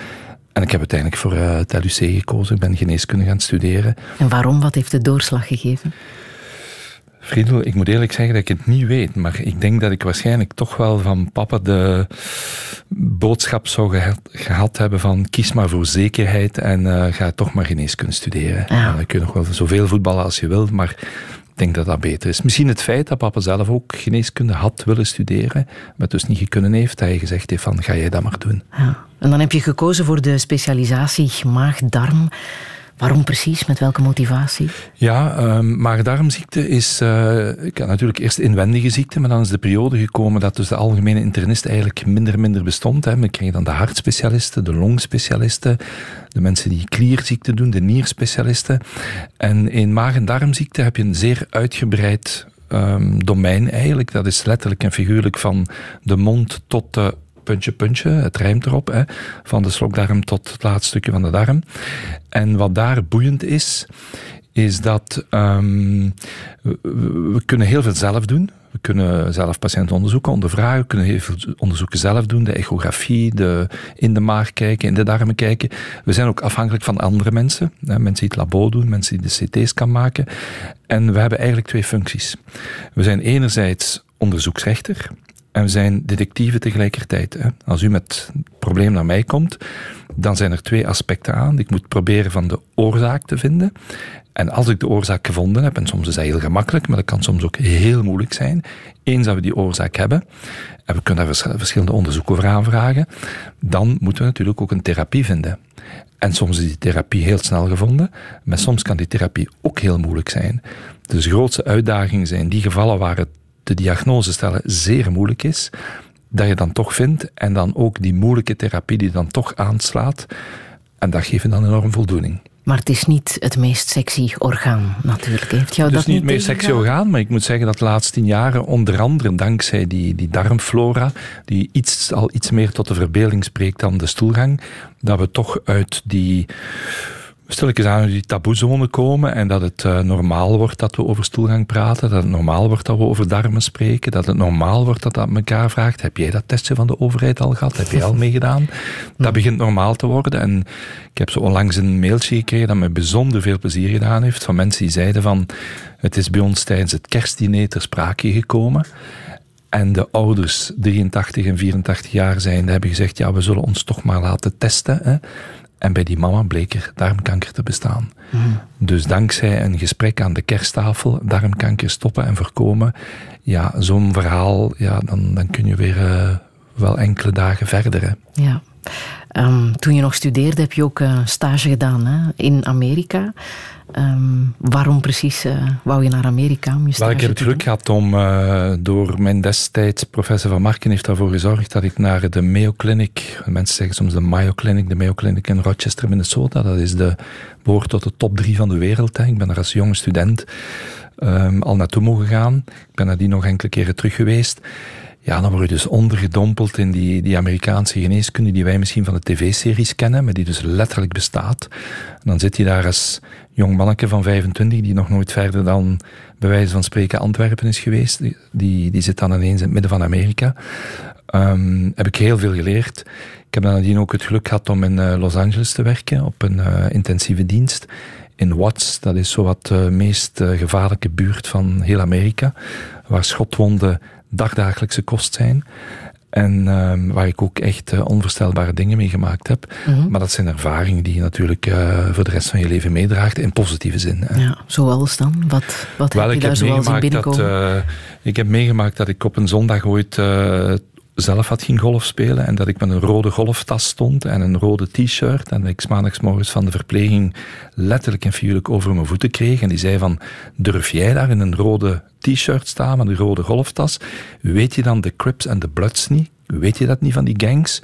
En ik heb uiteindelijk voor eh, het LUC gekozen. Ik ben geneeskunde gaan studeren. En waarom? Wat heeft de doorslag gegeven? Friedel, ik moet eerlijk zeggen dat ik het niet weet, maar ik denk dat ik waarschijnlijk toch wel van papa de boodschap zou gehad, hebben van kies maar voor zekerheid en uh, ga toch maar geneeskunde studeren. Ja. Dan kun je nog wel zoveel voetballen als je wilt, maar denk dat dat beter is. Misschien het feit dat papa zelf ook geneeskunde had willen studeren, maar dus niet kunnen heeft, dat hij gezegd heeft van ga jij dat maar doen. Ja. En dan heb je gekozen voor de specialisatie maag-darm. Waarom precies? Met welke motivatie? Ja, um, maag-darmziekte is uh, natuurlijk eerst inwendige ziekte, maar dan is de periode gekomen dat dus de algemene internist eigenlijk minder minder bestond. Hè. We kregen dan de hartspecialisten, de longspecialisten, de mensen die klierziekte doen, de nierspecialisten. En in maag- en darmziekte heb je een zeer uitgebreid um, domein eigenlijk. Dat is letterlijk en figuurlijk van de mond tot de puntje, puntje, het rijmt erop, van de slokdarm tot het laatste stukje van de darm. En wat daar boeiend is, is dat um, we, kunnen heel veel zelf doen. We kunnen zelf patiënten onderzoeken, ondervragen. We kunnen heel veel onderzoeken zelf doen. De echografie, de, in de maag kijken, in de darmen kijken. We zijn ook afhankelijk van andere mensen. Mensen die het labo doen, mensen die de CT's kan maken. En we hebben eigenlijk twee functies. We zijn enerzijds onderzoeksrechter. En we zijn detectieven tegelijkertijd. Hè. Als u met een probleem naar mij komt, dan zijn er twee aspecten aan. Ik moet proberen van de oorzaak te vinden. En als ik de oorzaak gevonden heb, en soms is dat heel gemakkelijk, maar dat kan soms ook heel moeilijk zijn. Eens dat we die oorzaak hebben, en we kunnen daar verschillende onderzoeken over aanvragen, dan moeten we natuurlijk ook een therapie vinden. En soms is die therapie heel snel gevonden, maar soms kan die therapie ook heel moeilijk zijn. Dus de grootste uitdaging zijn die gevallen waar het de diagnose stellen zeer moeilijk is, dat je dan toch vindt en dan ook die moeilijke therapie die dan toch aanslaat. En dat geeft dan enorm voldoening. Maar het is niet het meest sexy orgaan, natuurlijk. Heeft jou het is niet het meest sexy orgaan, maar ik moet zeggen dat de laatste tien jaren, onder andere dankzij die, die darmflora, die iets, al iets meer tot de verbeelding spreekt dan de stoelgang, dat we toch uit die stilletjes aan die taboezone komen en dat het uh, normaal wordt dat we over stoelgang praten, dat het normaal wordt dat we over darmen spreken, dat het normaal wordt dat dat elkaar vraagt. Heb jij dat testje van de overheid al gehad? Heb jij al meegedaan? Dat begint normaal te worden en ik heb zo onlangs een mailtje gekregen dat me bijzonder veel plezier gedaan heeft van mensen die zeiden van het is bij ons tijdens het kerstdiner ter sprake gekomen. En de ouders, 83 en 84 jaar zijn, hebben gezegd, ja, we zullen ons toch maar laten testen. Hè. En bij die mama bleek er darmkanker te bestaan. Mm. Dus dankzij een gesprek aan de kersttafel, darmkanker stoppen en voorkomen, ja, zo'n verhaal, ja, dan, dan kun je weer uh, wel enkele dagen verder. Hè. Ja. Um, toen je nog studeerde, heb je ook uh, stage gedaan hè, in Amerika. Um, waarom precies uh, wou je naar Amerika om je stage Wel, ik heb het geluk gehad om uh, door mijn destijds professor Van Marken heeft daarvoor gezorgd dat ik naar de Mayo Clinic, mensen zeggen soms de Mayo Clinic, de Mayo Clinic in Rochester, Minnesota, dat is de, behoort tot de top drie van de wereld. Hè. Ik ben er als jonge student um, al naartoe mogen gaan. Ik ben nadien nog enkele keren terug geweest. Ja, dan word je dus ondergedompeld in die, die Amerikaanse geneeskunde die wij misschien van de tv-series kennen, maar die dus letterlijk bestaat. En dan zit je daar als jong manneke van 25 die nog nooit verder dan bij wijze van spreken Antwerpen is geweest. Die, die, zit dan ineens in het midden van Amerika. Um, heb ik heel veel geleerd. Ik heb dan nadien ook het geluk gehad om in uh, Los Angeles te werken op een uh, intensieve dienst in Watts. Dat is zo wat de meest gevaarlijke buurt van heel Amerika, waar schotwonden dagdagelijkse kost zijn. En uh, waar ik ook echt uh, onvoorstelbare dingen mee gemaakt heb. Mm -hmm. Maar dat zijn ervaringen die je natuurlijk uh, voor de rest van je leven meedraagt. In positieve zin. Hè. Ja, zoals dan? Wat, wat Wel, heb je daar binnenkomen? Dat, uh, ik heb meegemaakt dat ik op een zondag ooit zelf had ging golf spelen en dat ik met een rode golftas stond en een rode t-shirt en dat ik maandags morgens van de verpleging letterlijk en figuurlijk over mijn voeten kreeg en die zei van durf jij daar in een rode t-shirt staan met een rode golftas weet je dan de Crips en de Bloods niet weet je dat niet van die gangs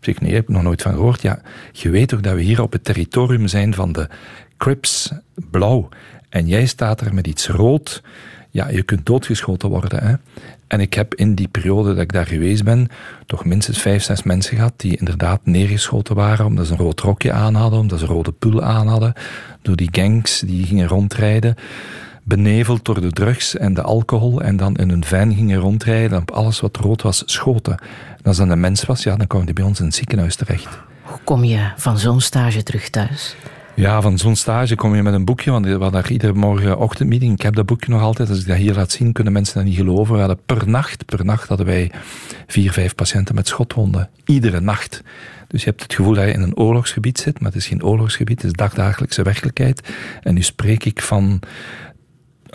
Ik zeg, nee, heb ik nog nooit van gehoord. Ja, je weet toch dat we hier op het territorium zijn van de Crips, blauw. En jij staat er met iets rood. Ja, je kunt doodgeschoten worden. Hè? En ik heb in die periode dat ik daar geweest ben, toch minstens vijf, zes mensen gehad die inderdaad neergeschoten waren omdat ze een rood rokje aan hadden, omdat ze een rode pul aan hadden, door die gangs die gingen rondrijden, beneveld door de drugs en de alcohol en dan in een van gingen rondrijden en op alles wat rood was schoten. En als dat een mens was, ja, dan kwam die bij ons in het ziekenhuis terecht. Hoe kom je van zo'n stage terug thuis? Ja, van zo'n stage kom je met een boekje, want we hadden daar iedere morgen ochtendmeeting. Ik heb dat boekje nog altijd. Als ik dat hier laat zien, kunnen mensen dat niet geloven. We hadden per nacht, per nacht hadden wij vier, vijf patiënten met schotwonden. Iedere nacht. Dus je hebt het gevoel dat je in een oorlogsgebied zit, maar het is geen oorlogsgebied, het is dagdagelijkse werkelijkheid. En nu spreek ik van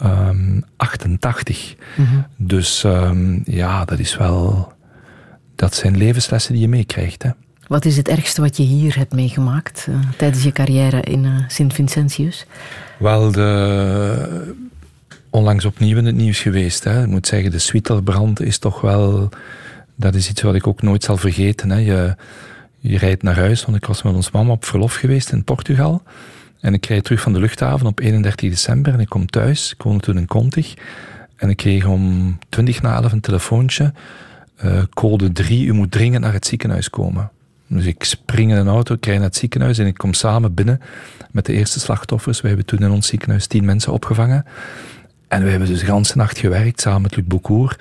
um, 88. Dus um, ja, dat is wel... Dat zijn levenslessen die je meekrijgt. Wat is het ergste wat je hier hebt meegemaakt uh, tijdens je carrière in uh, Sint-Vincentius? Wel, de, onlangs opnieuw in het nieuws geweest. Hè. Ik moet zeggen, de Swietelbrand is toch wel... Dat is iets wat ik ook nooit zal vergeten. Hè. Je, je rijdt naar huis, want ik was met ons mama op verlof geweest in Portugal. En ik rijd terug van de luchthaven op 31 december en ik kom thuis. Ik woonde toen in Contig. En ik kreeg om 20 na 11 een telefoontje. Uh, code 3, u moet dringend naar het ziekenhuis komen. Dus ik spring in een auto, ik rij naar het ziekenhuis en ik kom samen binnen met de eerste slachtoffers. We hebben toen in ons ziekenhuis tien mensen opgevangen. En we hebben dus de hele nacht gewerkt samen met Luc Boucour.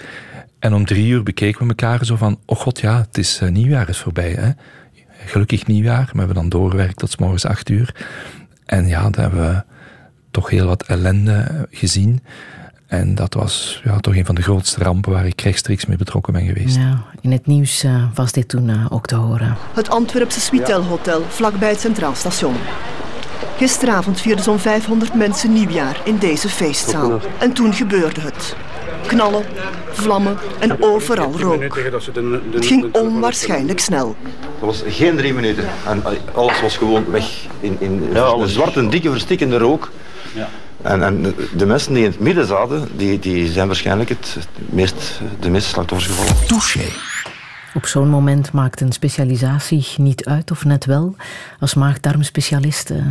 En om drie uur bekeken we elkaar zo van, oh god ja, het is uh, nieuwjaar is voorbij. Hè? Gelukkig nieuwjaar, maar we hebben dan doorgewerkt tot s morgens acht uur. En ja, dan hebben we toch heel wat ellende gezien. En dat was ja, toch een van de grootste rampen waar ik rechtstreeks mee betrokken ben geweest. Ja, in het nieuws uh, was dit toen uh, ook te horen. Het Antwerpse Switel Hotel, vlakbij het Centraal Station. Gisteravond vierden zo'n 500 mensen nieuwjaar in deze feestzaal. En toen gebeurde het. Knallen, vlammen en overal rook. Het ging onwaarschijnlijk snel. Dat was geen drie minuten. En alles was gewoon weg. In, in ja, een zwarte, dikke, verstikkende rook. Ja. En, en, de mensen die in het midden zaten, die, die zijn waarschijnlijk het, meest, de meeste slachtoffers gevallen. Touché. Op zo'n moment maakt een specialisatie niet uit, of net wel. Als maag-darmspecialist uh,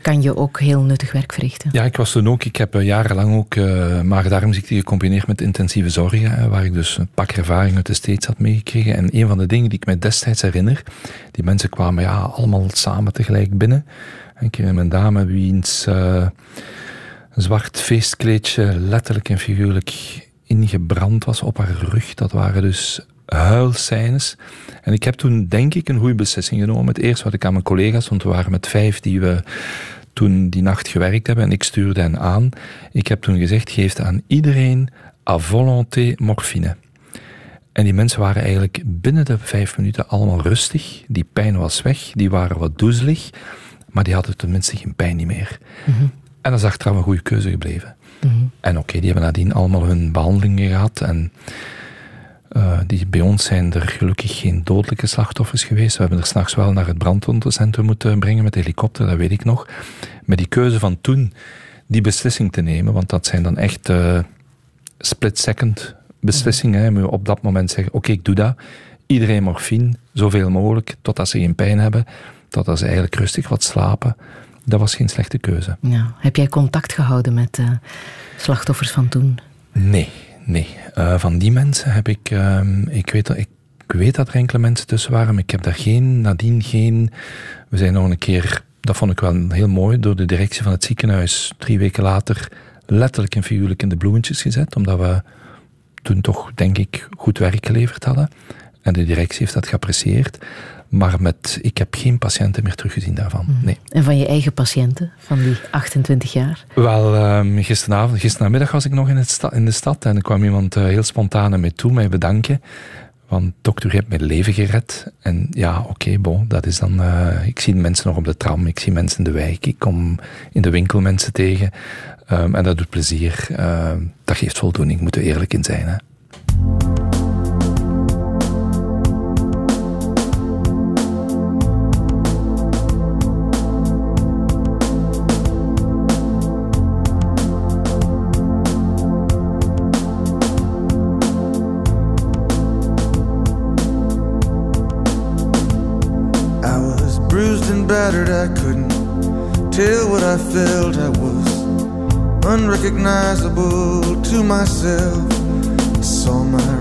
kan je ook heel nuttig werk verrichten. Ja, ik was toen ook, ik heb eh, jarenlang ook uh, maag-darmziekte gecombineerd met intensieve zorgen, waar ik dus een pak ervaring uit de States had meegekregen. En een van de dingen die ik me destijds herinner, die mensen kwamen ja, allemaal samen tegelijk binnen. En ik herinner mijn dame wiens een zwart feestkleedje letterlijk en figuurlijk ingebrand was op haar rug. Dat waren dus huilscènes. En ik heb toen, denk ik, een goede beslissing genomen. Het eerste wat ik aan mijn collega's, want we waren met vijf die we toen die nacht gewerkt hebben en ik stuurde hen aan. Ik heb toen gezegd, geef aan iedereen à volonté morfine. En die mensen waren eigenlijk binnen de vijf minuten allemaal rustig. Die pijn was weg, die waren wat doezelig, maar die hadden tenminste geen pijn niet meer. Mm en dat is achteraf een goede keuze gebleven. Mhm. En oké, die hebben nadien allemaal hun behandelingen gehad. En uh, die, bij ons zijn er gelukkig geen dodelijke slachtoffers geweest. We hebben er s'nachts wel naar het brandwondencentrum moeten brengen met helikopter, dat weet ik nog. Maar die keuze van toen, die beslissing te nemen, want dat zijn dan echt uh, split-second beslissingen. Mm Op dat moment zeggen, oké, ik doe dat. Iedereen morfine, zoveel mogelijk, totdat ze geen pijn hebben. Totdat ze eigenlijk rustig wat slapen dat was geen slechte keuze. Ja. Heb jij contact gehouden met uh, slachtoffers van toen? Nee, nee. Uh, van die mensen heb ik, uh, ik, weet, ik weet dat er enkele mensen tussen waren, maar ik heb daar geen, nadien geen. We zijn nog een keer, dat vond ik wel heel mooi, door de directie van het ziekenhuis drie weken later letterlijk en figuurlijk in de bloemetjes gezet, omdat we toen toch, denk ik, goed werk geleverd hadden. En de directie heeft dat geapprecieerd. Maar met, ik heb geen patiënten meer teruggezien daarvan. Mhm. Nee. En van je eigen patiënten, van die 28 jaar? Wel, um, gisteravond, gisteravond was ik nog in, het in de stad en er kwam iemand uh, heel spontaan mee toe, mij bedanken. Want dokter, je hebt mijn leven gered. En ja, oké, okay, bon, dat is dan... Uh, ik zie mensen nog op de tram, ik zie mensen in de wijk, ik kom in de winkel mensen tegen. Um, en dat doet plezier. Uh, dat geeft voldoening, moeten we eerlijk in zijn. Hè. I felt. I was unrecognizable to myself. I saw my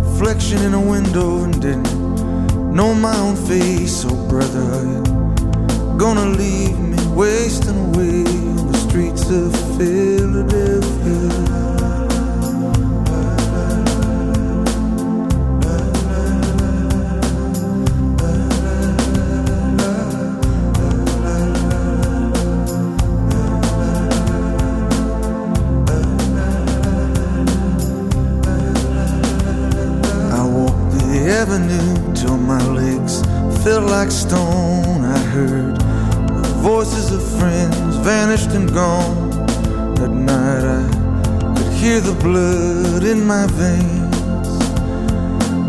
reflection in a window and didn't know my own face. Oh, brother, are you gonna leave me wasting away on the streets of Philadelphia? Like stone. I heard the voices of friends vanished and gone. At night I could hear the blood in my veins,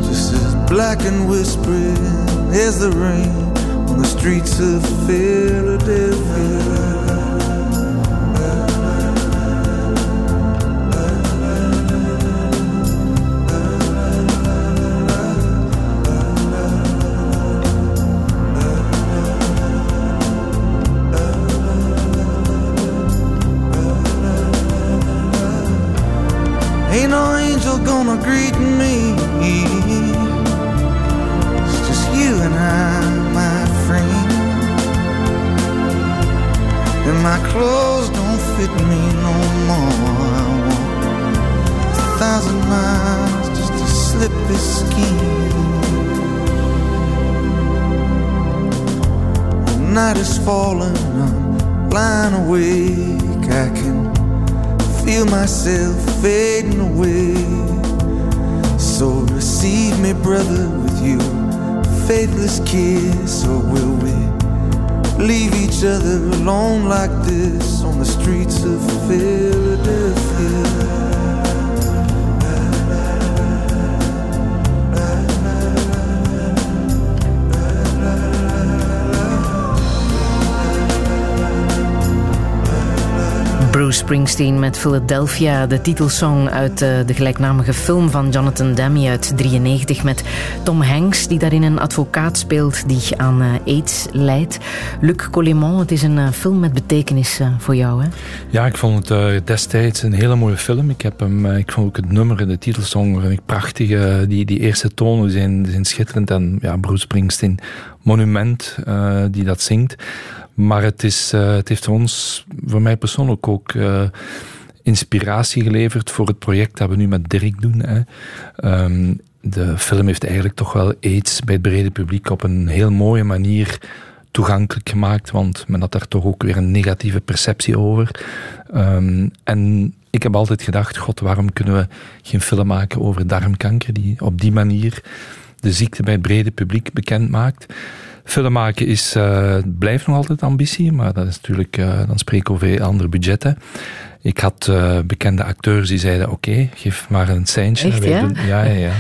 just as black and whispering as the rain on the streets of Philadelphia. And my clothes don't fit me no more. I walk a thousand miles just to slip this skin. The night is falling, I'm lying awake. I can feel myself fading away so receive me, brother, with you faithless kiss, or will we leave each other alone like this on the streets of Philadelphia? Bruce Springsteen met Philadelphia, de titelsong uit uh, de gelijknamige film van Jonathan Demme uit 93 met Tom Hanks die daarin een advocaat speelt die aan uh, AIDS lijdt. Luc Collemont, het is een uh, film met betekenis voor jou, hè? Ja, ik vond het destijds een hele mooie film. Ik, heb hem, ik vond ook het nummer, de titelsong, prachtig. die, die eerste tonen zijn, zijn schitterend en ja, Bruce Springsteen, monument die dat zingt. Maar het, is, uh, het heeft ons, voor mij persoonlijk ook, uh, inspiratie geleverd voor het project dat we nu met Dirk doen. Hè. Um, de film heeft eigenlijk toch wel aids bij het brede publiek op een heel mooie manier toegankelijk gemaakt, want men had daar toch ook weer een negatieve perceptie over. Um, en ik heb altijd gedacht, god, waarom kunnen we geen film maken over darmkanker die op die manier de ziekte bij het brede publiek bekend maakt. Film maken is, uh, blijft nog altijd ambitie, maar dat is natuurlijk, uh, dan spreken we over andere budgetten. Ik had uh, bekende acteurs die zeiden, oké, okay, geef maar een seintje. Echt, ja? ja, ja, ja.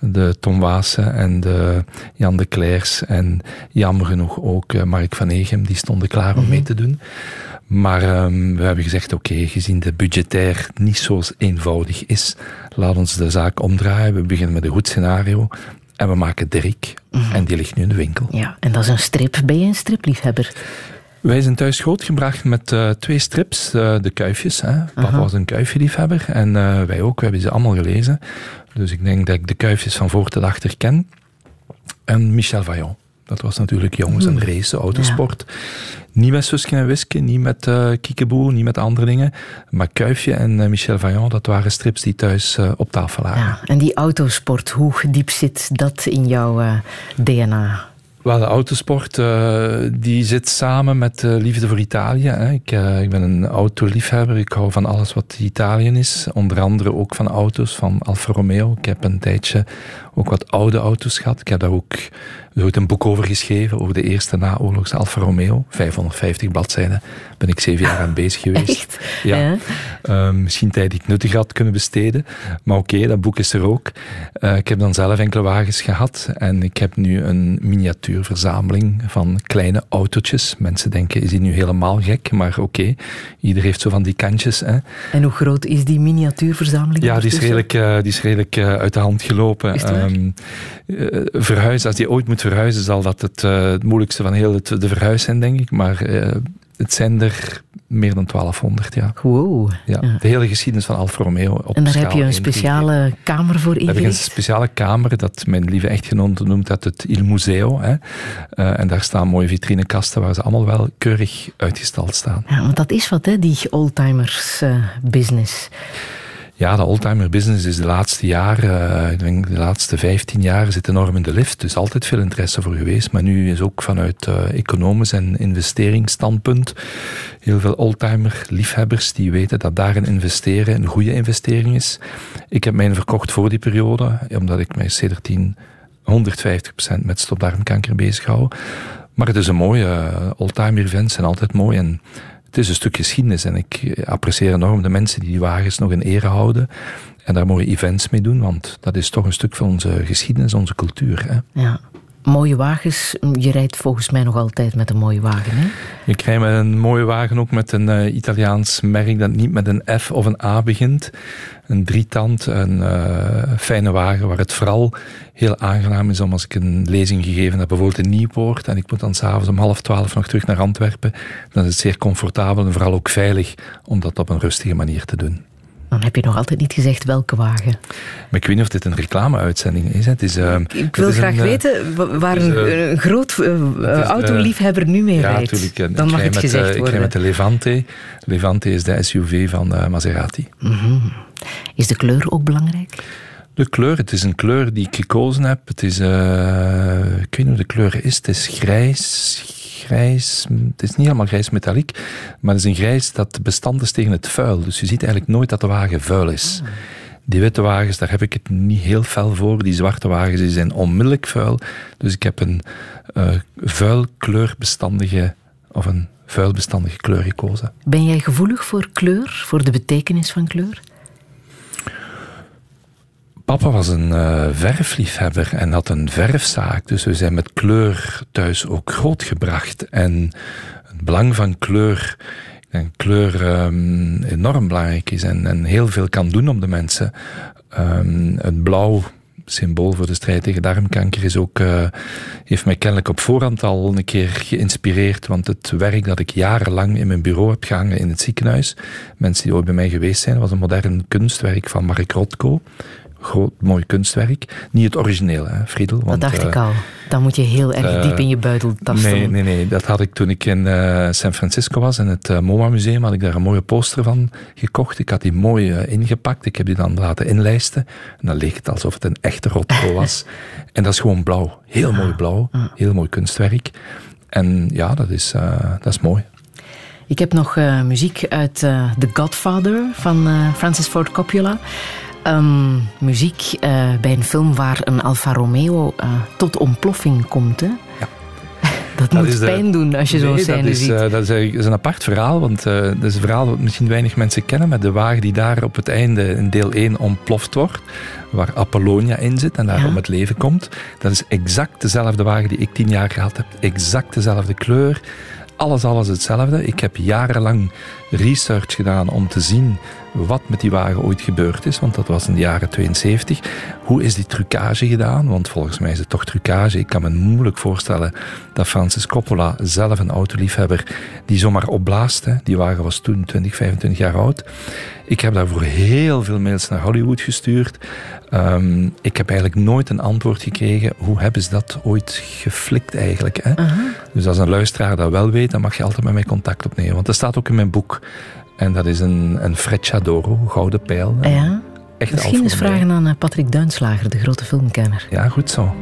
De Tom Waassen en de Jan de Clairs en jammer genoeg ook Mark van Egem, die stonden klaar om mee mhm. te doen. Maar um, we hebben gezegd, oké, okay, gezien de budgetair niet zo eenvoudig is, laat ons de zaak omdraaien. We beginnen met een goed scenario. En we maken Dirk. Mhm. En die ligt nu in de winkel. Ja, en dat is een strip. Ben je een stripliefhebber? Wij zijn thuis grootgebracht met uh, twee strips, uh, de kuifjes. Hè. Papa was een kuifjeliefhebber en uh, wij ook. We hebben ze allemaal gelezen. Dus ik denk dat ik de kuifjes van voor tot achter ken. En Michel Vaillant. Dat was natuurlijk jongens en hmm. race, autosport. Niet met Suske en Wiske, niet met uh, Kiekeboe, niet met andere dingen. Maar Kuifje en uh, Michel Vaillant, dat waren strips die thuis uh, op tafel lagen. Ja, en die autosport, hoe diep zit dat in jouw DNA? Wel, de autosport uh, die zit samen met uh, liefde voor Italië. Hè. Ik, uh, ik ben een autoliefhebber. Ik hou van alles wat Italië is. Onder andere ook van auto's, van Alfa Romeo. Ik heb een tijdje ook wat oude auto's gehad. Ik heb daar ook ooit een boek over geschreven, over de eerste naoorlogse Alfa Romeo. 550 bladzijden. Ben ik zeven jaar aan bezig geweest. Echt? Ja. ja. Uh, misschien tijd die ik nuttig had kunnen besteden. Maar oké, okay, dat boek is er ook. Uh, ik heb dan zelf enkele wagens gehad. En ik heb nu een miniatuur miniatuurverzameling van kleine autootjes. Mensen denken, is die nu helemaal gek? Maar oké, okay, ieder heeft zo van die kantjes. Hè. En hoe groot is die miniatuurverzameling? Ja, die is redelijk, uh, die is redelijk uh, uit de hand gelopen. Um, uh, verhuizen, als die ooit moet verhuizen, zal dat het, het moeilijkste van heel het, de verhuis zijn, denk ik. Maar het zijn er meer dan 1200, ja. Wow. Ja, De hele geschiedenis van Alfa Romeo. Op en daar heb je een speciale kamer voor ingericht? Daar heb ik een speciale kamer, dat mijn lieve echtgenote noemt dat het Il Museo. Hè. Uh, en daar staan mooie vitrinekasten waar ze allemaal wel keurig uitgestald staan. Ja, want dat is wat, hè, die oldtimers uh, business. Ja, de oldtimer business is de laatste jaren, ik denk de laatste 15 jaar, zit enorm in de lift. Dus altijd veel interesse voor geweest. Maar nu is ook vanuit uh, economisch en investeringsstandpunt heel veel oldtimer liefhebbers die weten dat daarin investeren een goede investering is. Ik heb mijn verkocht voor die periode, omdat ik mij sedert 10 150% met stopdarmkanker bezig hou. Maar het is een mooie, oldtimer events zijn altijd mooi en het is een stuk geschiedenis en ik apprecieer enorm de mensen die die wagens nog in ere houden en daar mooie events mee doen, want dat is toch een stuk van onze geschiedenis, onze cultuur. Hè? Ja. Mooie wagens, je rijdt volgens mij nog altijd met een mooie wagen, hè? Ik rij met een mooie wagen ook met een uh, Italiaans merk dat niet met een F of een A begint. Een drietand, een uh, fijne wagen waar het vooral heel aangenaam is om als ik een lezing gegeven heb, bijvoorbeeld in Nieuwpoort, en ik moet dan s'avonds om half twaalf nog terug naar Antwerpen, dan is het zeer comfortabel en vooral ook veilig om dat op een rustige manier te doen. Dan heb je nog altijd niet gezegd welke wagen. Maar ik weet niet of dit een reclameuitzending is. Het is uh, ik wil graag een, weten waar een, uh, een, groot uh, autoliefhebber nu mee ja, rijdt. Natuurlijk. Dan mag het met, gezegd worden. Ik rij met de Levante. Levante is de SUV van Maserati. Mm -hmm. Is de kleur ook belangrijk? De kleur, het is een kleur die ik gekozen heb. Het is, ik weet niet hoe de kleur is. Het is grijs, grijs. Het is niet helemaal grijs metaliek, maar het is een grijs dat bestand is tegen het vuil. Dus je ziet eigenlijk nooit dat de wagen vuil is. Die witte wagens, daar heb ik het niet heel fel voor. Die zwarte wagens die zijn onmiddellijk vuil. Dus ik heb een uh, vuilkleurbestandige of een vuilbestandige kleur gekozen. Ben jij gevoelig voor kleur, voor de betekenis van kleur? Papa was een uh, verfliefhebber en had een verfzaak. Dus we zijn met kleur thuis ook grootgebracht. En het belang van kleur, denk kleur um, enorm belangrijk is en, en, heel veel kan doen op de mensen. Um, het blauw, symbool voor de strijd tegen darmkanker, is ook, uh, heeft mij kennelijk op voorhand al een keer geïnspireerd. Want het werk dat ik jarenlang in mijn bureau heb gehangen in het ziekenhuis, mensen die ooit bij mij geweest zijn, was een modern kunstwerk van Mark Rothko groot, mooi kunstwerk. Niet het origineel, hè, Friedel. Want, dat dacht ik al. Dan moet je heel erg uh, diep in je buidel tasten. Nee, nee, nee. Dat had ik toen ik in uh, San Francisco was, in het MoMA Museum, had ik daar een mooie poster van gekocht. Ik had die mooi ingepakt. Ik heb die dan laten inlijsten. En dan leek het alsof het een echte Rothko was. en dat is gewoon blauw. Heel mooi blauw. Heel mooi kunstwerk. En ja, dat is, dat is mooi. Ik heb nog muziek uit The Godfather van Francis Ford Coppola. Um, muziek uh, bij een film waar een Alfa Romeo uh, tot ontploffing komt. Hè? Ja. Dat, dat moet pijn de... doen als je nee, zo'n scène dat is, ziet. Uh, dat is een apart verhaal, want dat is een verhaal dat misschien weinig mensen kennen, met de wagen die daar op het einde in deel 1 ontploft wordt, waar Apollonia in zit en daar ja. om het leven komt. Dat is exact dezelfde wagen die ik tien jaar gehad heb. Exact dezelfde kleur. Alles, alles hetzelfde. Ik heb jarenlang research gedaan om te zien wat met die wagen ooit gebeurd is, want dat was in de jaren 72. Hoe is die trucage gedaan? Want volgens mij is het toch trucage. Ik kan me moeilijk voorstellen dat Francis Coppola, zelf een autoliefhebber, die zomaar opblaast. Hè. Die wagen was toen 20, 25 jaar oud. Ik heb daarvoor heel veel mails naar Hollywood gestuurd. Um, ik heb eigenlijk nooit een antwoord gekregen. Hoe hebben ze dat ooit geflikt eigenlijk? Hè? Uh -huh. Dus als een luisteraar dat wel weet, dan mag je altijd met mij contact opnemen. Want dat staat ook in mijn boek. En dat is een, een Frecciadoro, gouden pijl. Ja. Echt Misschien eens vragen aan Patrick Duinslager, de grote filmkenner. Ja, goed zo.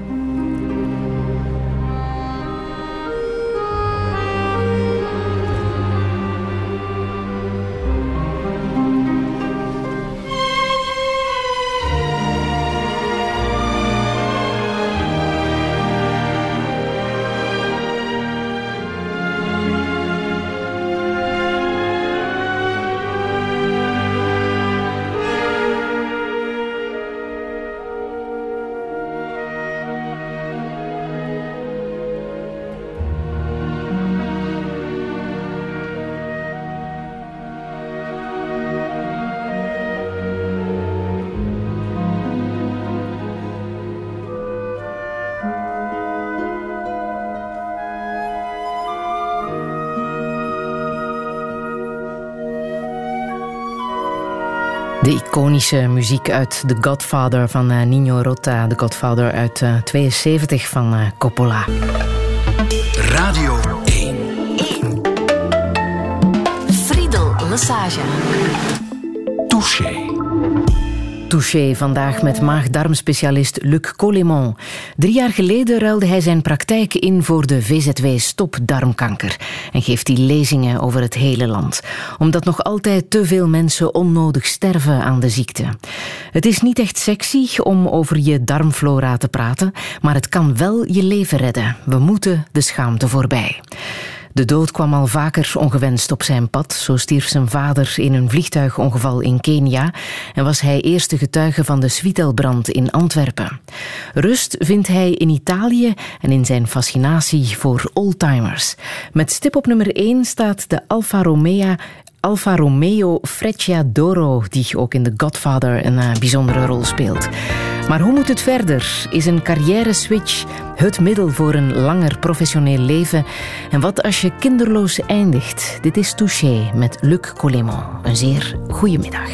Iconische muziek uit The Godfather van uh, Nino Rota. The Godfather uit uh, 72 van uh, Coppola. Radio 1. 1. Friedel Lassage. Touché. Touché vandaag met maag-darmspecialist Luc Collemont. Drie jaar geleden ruilde hij zijn praktijk in voor de VZW Stop Darmkanker en geeft hij lezingen over het hele land. Omdat nog altijd te veel mensen onnodig sterven aan de ziekte. Het is niet echt sexy om over je darmflora te praten, maar het kan wel je leven redden. We moeten de schaamte voorbij. De dood kwam al vaker ongewenst op zijn pad. Zo stierf zijn vader in een vliegtuigongeval in Kenia en was hij eerste getuige van de Switelbrand in Antwerpen. Rust vindt hij in Italië en in zijn fascinatie voor oldtimers. Met stip op nummer 1 staat de Alfa Romeo Alfa Romeo Frecciadoro, die ook in The Godfather een uh, bijzondere rol speelt. Maar hoe moet het verder? Is een carrière-switch het middel voor een langer professioneel leven? En wat als je kinderloos eindigt? Dit is Touché met Luc Collemont. Een zeer goede middag.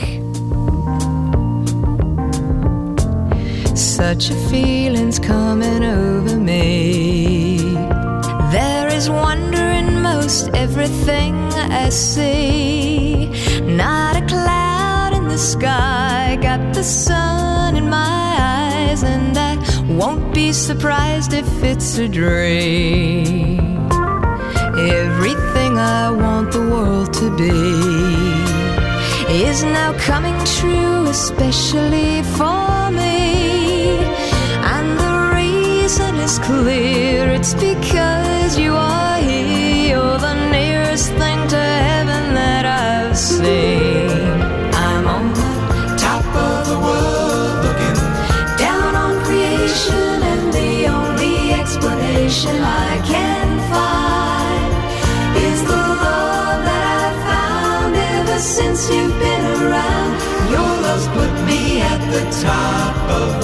Such a feeling's coming over me. There is wonder in everything I see. Not a cloud in the sky, got the sun in my eyes, and I won't be surprised if it's a dream. Everything I want the world to be is now coming true, especially for me. And the reason is clear it's because you are since you've been around. Your love's put me at the top of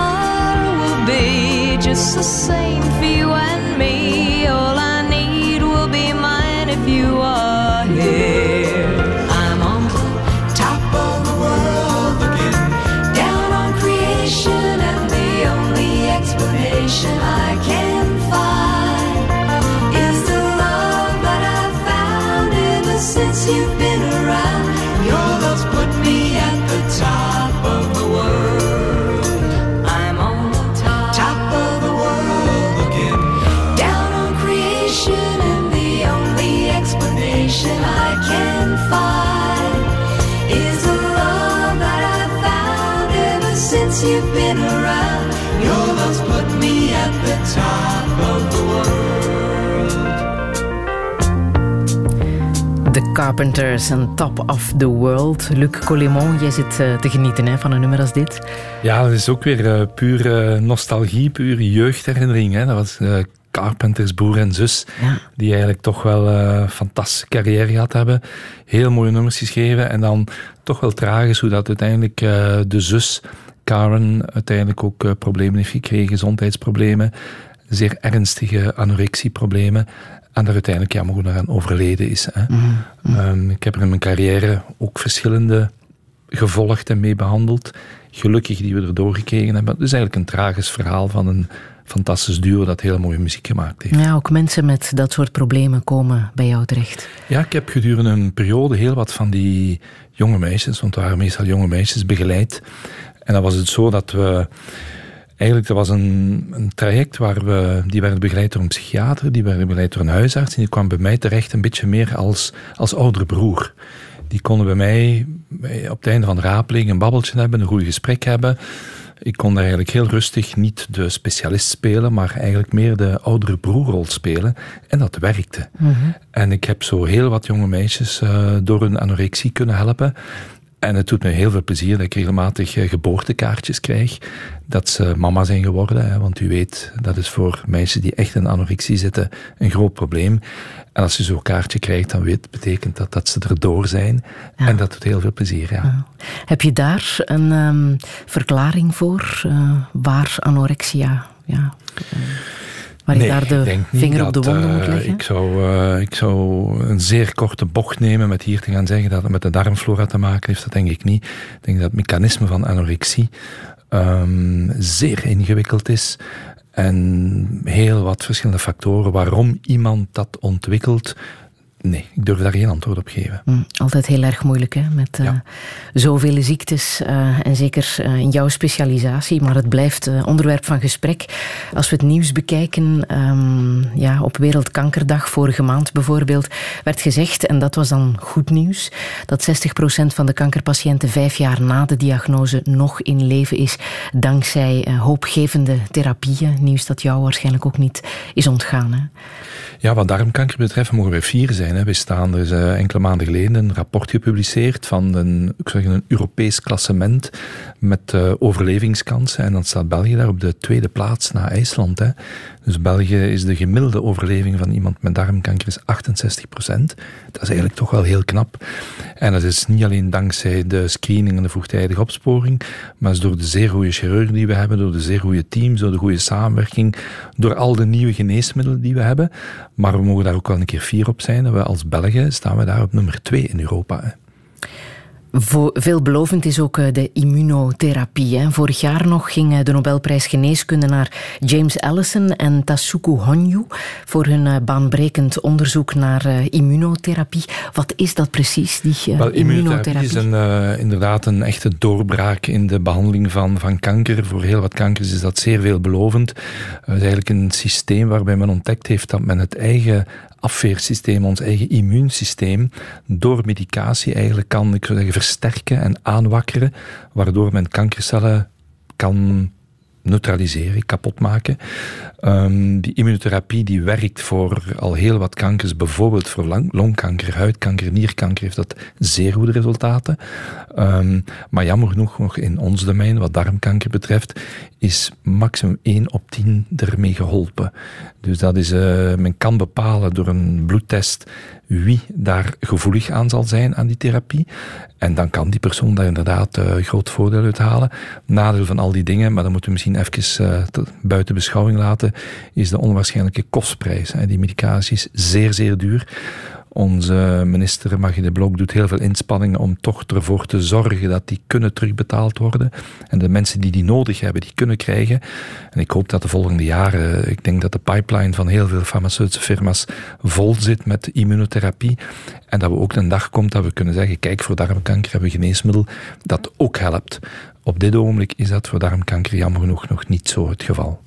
be just the same for Carpenters and Top of the World. Luc Collemont, jij zit uh, te genieten hè, van een nummer als dit. Ja, dat is ook weer uh, pure nostalgie, pure jeugdherinnering. Hè. Dat was uh, Carpenters, broer en zus, ja. die eigenlijk toch wel een fantastische carrière gehad hebben. Heel mooie nummers geschreven en dan toch wel tragisch hoe dat uiteindelijk de zus Karen uiteindelijk ook problemen heeft gekregen, gezondheidsproblemen, zeer ernstige anorexieproblemen. En daar uiteindelijk jammer genoeg aan overleden is. Hè. Mm -hmm. um, ik heb er in mijn carrière ook verschillende gevolgd en mee behandeld. Gelukkig die we erdoor gekregen hebben. Het is eigenlijk een tragisch verhaal van een fantastisch duo dat hele mooie muziek gemaakt heeft. Ja, ook mensen met dat soort problemen komen bij jou terecht. Ja, ik heb gedurende een periode heel wat van die jonge meisjes, want het waren meestal jonge meisjes, begeleid. En dan was het zo dat we... Eigenlijk, dat was een, een traject waar we... Die werden begeleid door een psychiater, die werden begeleid door een huisarts. En die kwam bij mij terecht een beetje meer als, als oudere broer. Die konden bij mij op het einde van de rapeling een babbeltje hebben, een goed gesprek hebben. Ik kon daar eigenlijk heel rustig niet de specialist spelen, maar eigenlijk meer de oudere broerrol spelen. En dat werkte. Mhm. En ik heb zo heel wat jonge meisjes uh, door hun anorexie kunnen helpen. En het doet me heel veel plezier dat ik regelmatig eh, geboortekaartjes krijg. Dat ze mama zijn geworden. Hè, want u weet, dat is voor mensen die echt in anorexie zitten een groot probleem. En als je zo'n kaartje krijgt, dan weet, betekent dat dat ze erdoor zijn. En dat doet heel veel plezier, ja. Heb je daar een um, verklaring voor? Uh, waar anorexia... Ja, uh, waar nee, je daar de vinger op de wonden moet leggen? Ik zou, uh, ik zou een zeer korte bocht nemen met hier te gaan zeggen dat het met de darmflora te maken heeft. Dat denk ik niet. Ik denk dat het mechanisme van anorexie um, zeer ingewikkeld is. En heel wat verschillende factoren waarom iemand dat ontwikkelt. Nee, ik durf daar geen antwoord op geven. Mm, altijd heel erg moeilijk, hè? Met uh, ja. zoveel ziektes uh, en zeker uh, in jouw specialisatie. Maar het blijft onderwerp van gesprek. Als we het nieuws bekijken, um, ja, op Wereldkankerdag vorige maand bijvoorbeeld, werd gezegd, en dat was dan goed nieuws, dat 60% van de kankerpatiënten vijf jaar na de diagnose nog in leven is, dankzij hoopgevende therapieën. Nieuws dat jou waarschijnlijk ook niet is ontgaan. Hè? Ja, wat darmkanker betreft mogen wij fier zijn. Hè. We staan, er is uh, enkele maanden geleden een rapport gepubliceerd van een, ik een Europees klassement met uh, overlevingskansen. En dan staat België daar op de tweede plaats na IJsland. Hè. Dus België is de gemiddelde overleving van iemand met darmkanker is 68 procent. Dat is eigenlijk toch wel heel knap. En dat is niet alleen dankzij de screening en de vroegtijdige opsporing, maar is door de zeer goede chirurgen die we hebben, door de zeer goede teams, door de goede samenwerking, door al de nieuwe geneesmiddelen die we hebben. Maar we mogen daar ook wel een keer fier op zijn. Dat we als Belgen staan we daar op nummer twee in Europa. Veelbelovend is ook de immunotherapie. Vorig jaar nog ging de Nobelprijs Geneeskunde naar James Allison en Tasuku Honyu voor hun baanbrekend onderzoek naar immunotherapie. Wat is dat precies, die Wel, immunotherapie? is een, uh, inderdaad een echte doorbraak in de behandeling van, van kanker. Voor heel wat kankers is dat zeer veelbelovend. Het is eigenlijk een systeem waarbij men ontdekt heeft dat men het eigen afweersysteem, ons eigen immuunsysteem, door medicatie eigenlijk kan, ik zou zeggen, versterken en aanwakkeren, waardoor men kankercellen kan neutraliseren, kapot maken. Um, die immunotherapie die werkt voor al heel wat kankers, bijvoorbeeld voor longkanker, huidkanker, nierkanker, heeft dat zeer goede resultaten. Um, maar jammer genoeg nog in ons domein, wat darmkanker betreft, is maximum 1 op 10 ermee geholpen. Dus dat is, uh, men kan bepalen door een bloedtest wie daar gevoelig aan zal zijn aan die therapie. En dan kan die persoon daar inderdaad uh, groot voordeel uit halen. Nadeel van al die dingen, maar dat moeten we misschien even uh, buiten beschouwing laten, is de onwaarschijnlijke kostprijs. Die medicatie is zeer, zeer duur. Onze minister Magie de Blok doet heel veel inspanningen om toch ervoor te zorgen dat die kunnen terugbetaald worden. En de mensen die die nodig hebben, die kunnen krijgen. En ik hoop dat de volgende jaren, ik denk dat de pipeline van heel veel farmaceutische firma's vol zit met immunotherapie. En dat we ook een dag komt dat we kunnen zeggen, kijk, voor darmkanker hebben we geneesmiddel dat ook helpt. Op dit ogenblik is dat voor darmkanker jammer genoeg nog niet zo het geval.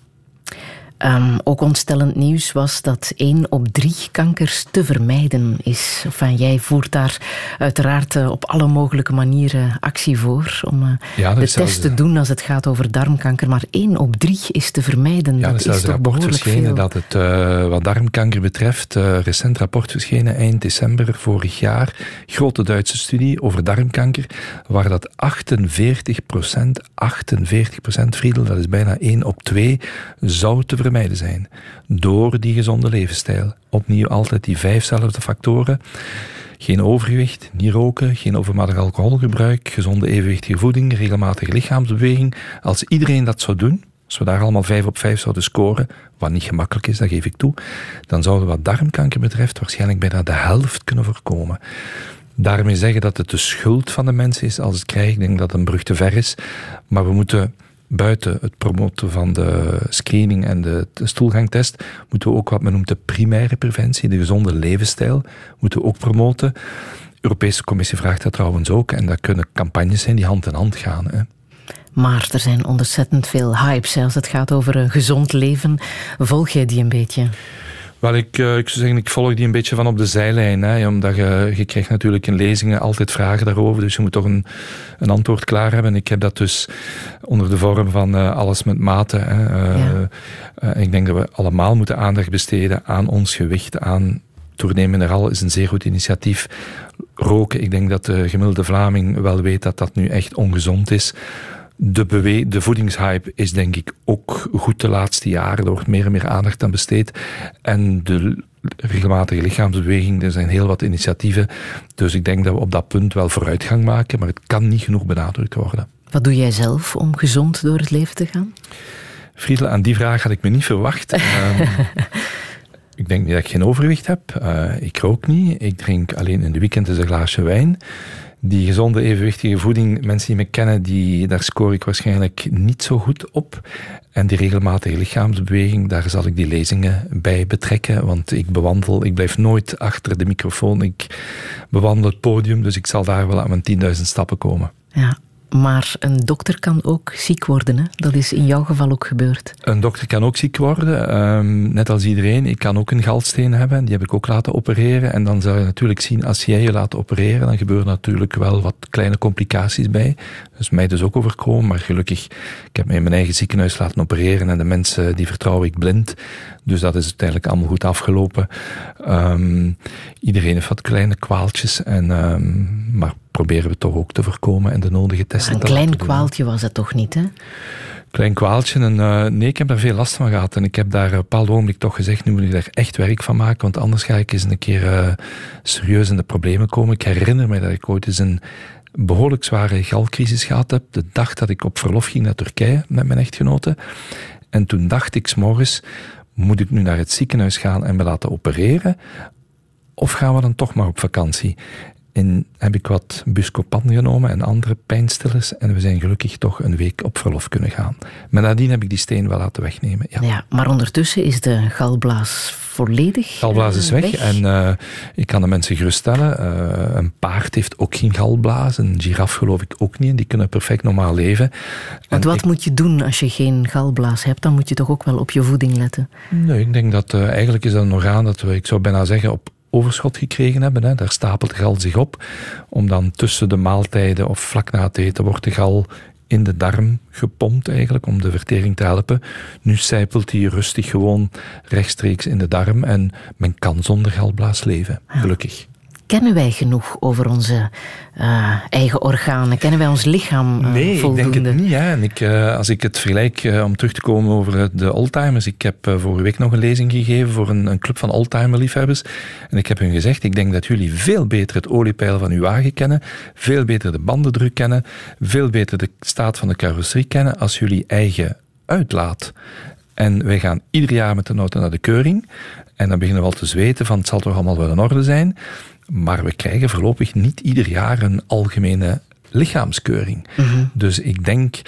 Um, ook ontstellend nieuws was dat één op drie kankers te vermijden is. Enfin, jij voert daar uiteraard uh, op alle mogelijke manieren actie voor om uh, ja, de test te doen als het gaat over darmkanker. Maar één op drie is te vermijden. Ja, dat is, is toch rapport verschenen veel. dat het uh, wat darmkanker betreft, recent rapport verschenen eind december vorig jaar, grote Duitse studie over darmkanker, waar dat 48 procent, 48 procent, Friedel, dat is bijna één op twee, zou te vermijden zijn. Door die gezonde levensstijl. Opnieuw altijd die vijfzelfde factoren. Geen overgewicht, niet roken, geen overmatig alcoholgebruik, gezonde evenwichtige voeding, regelmatige lichaamsbeweging. Als iedereen dat zou doen, als we daar allemaal vijf op vijf zouden scoren, wat niet gemakkelijk is, dat geef ik toe, dan zouden we wat darmkanker betreft waarschijnlijk bijna de helft kunnen voorkomen. Daarmee zeggen dat het de schuld van de mensen is als het krijgt. Ik denk dat een brug te ver is. Maar we moeten buiten het promoten van de screening en de, stoelgangtest, moeten we ook wat men noemt de primaire preventie, de gezonde levensstijl, moeten we ook promoten. De Europese Commissie vraagt dat trouwens ook. En dat kunnen campagnes zijn die hand in hand gaan. Hè. Maar er zijn ontzettend veel hypes als het gaat over een gezond leven. Volg jij die een beetje? Wel, ik, uh, ik zou zeggen, ik volg die een beetje van op de zijlijn. Hè, omdat je, je krijgt natuurlijk in lezingen altijd vragen daarover. Dus je moet toch een, een antwoord klaar hebben. Ik heb dat dus onder de vorm van uh, alles met mate. Hè. Uh, ik denk dat we allemaal moeten aandacht besteden aan ons gewicht, aan Tournee Mineral is een zeer goed initiatief. Roken, ik denk dat de gemiddelde Vlaming wel weet dat dat nu echt ongezond is. De, bewe de voedingshype is denk ik ook goed de laatste jaren. Er wordt meer en meer aandacht aan besteed. En de regelmatige lichaamsbeweging, er zijn heel wat initiatieven. Dus ik denk dat we op dat punt wel vooruitgang maken, maar het kan niet genoeg benadrukt worden. Wat doe jij zelf om gezond door het leven te gaan? Friedel, aan die vraag had ik me niet verwacht. um, ik denk niet dat ik geen overwicht heb. Uh, ik rook niet. Ik drink alleen in de weekend een glaasje wijn die gezonde, evenwichtige voeding, mensen die me kennen, die, daar score ik waarschijnlijk niet zo goed op. En die regelmatige lichaamsbeweging, daar zal ik die lezingen bij betrekken. Want ik bewandel, ik blijf nooit achter de microfoon. Ik bewandel het podium, dus ik zal daar wel aan mijn 10.000 stappen komen. Ja, maar een dokter kan ook ziek worden. Hè? Dat is in jouw geval ook gebeurd. Een dokter kan ook ziek worden, um, net als iedereen. Ik kan ook een galsteen hebben, die heb ik ook laten opereren. En dan zou je natuurlijk zien, als jij je laat opereren, dan gebeuren natuurlijk wel wat kleine complicaties bij. Dus mij dus ook overkomen, maar gelukkig, ik heb mij in mijn eigen ziekenhuis laten opereren en de mensen die vertrouw ik blind. Dus dat is uiteindelijk allemaal goed afgelopen. Um, iedereen heeft wat kleine kwaaltjes, en, um, maar proberen we toch ook te voorkomen en de nodige testen Een klein kwaaltje was het toch niet, hè? Klein kwaaltje. En, uh, nee, ik heb daar veel last van gehad. En ik heb daar op een bepaald ogenblik toch gezegd, nu moet ik daar echt werk van maken, want anders ga ik eens een keer uh, serieus in de problemen komen. Ik herinner me dat ik ooit eens een behoorlijk zware galcrisis gehad heb. De dag dat ik op verlof ging naar Turkije met mijn echtgenote. En toen dacht ik s'morgens, moet ik nu naar het ziekenhuis gaan en me laten opereren? Of gaan we dan toch maar op vakantie? En heb ik wat Buscopan genomen en andere pijnstillers. En we zijn gelukkig toch een week op verlof kunnen gaan. Maar nadien heb ik die steen wel laten wegnemen. Ja, ja maar ondertussen is de galblaas volledig Galblaas is weg, en uh, ik kan de mensen geruststellen. Uh, een paard heeft ook geen galblaas. Een giraf geloof ik ook niet. En die kunnen perfect normaal leven. Want wat moet je doen als je geen galblaas hebt? Dan moet je toch ook wel op je voeding letten? Nee, ik denk dat uh, eigenlijk is dat een orgaan dat we, ik zou bijna zeggen, op overschot gekregen hebben. Hè. Daar stapelt de gal zich op. Om dan tussen de maaltijden of vlak na het eten wordt de gal in de darm gepompt eigenlijk om de vertering te helpen. Nu zijpelt hij rustig gewoon rechtstreeks in de darm en men kan zonder galblaas leven, gelukkig kennen wij genoeg over onze uh, eigen organen? Kennen wij ons lichaam uh, Nee, voldoende? ik denk het niet. Ja. En ik, uh, als ik het vergelijk, om terug te komen over de oldtimers. Ik heb vorige week nog een lezing gegeven voor een, een club van oldtimer-liefhebbers. En ik heb hun gezegd, ik denk dat jullie veel beter het oliepeil van uw wagen kennen, veel beter de bandendruk kennen, veel beter de staat van de carrosserie kennen als jullie eigen uitlaat. En wij gaan ieder jaar met de auto naar de keuring. En dan beginnen we al te zweten van het zal toch allemaal wel in orde zijn. Maar we krijgen voorlopig niet ieder jaar een algemene lichaamskeuring. Mhm. Dus ik denk,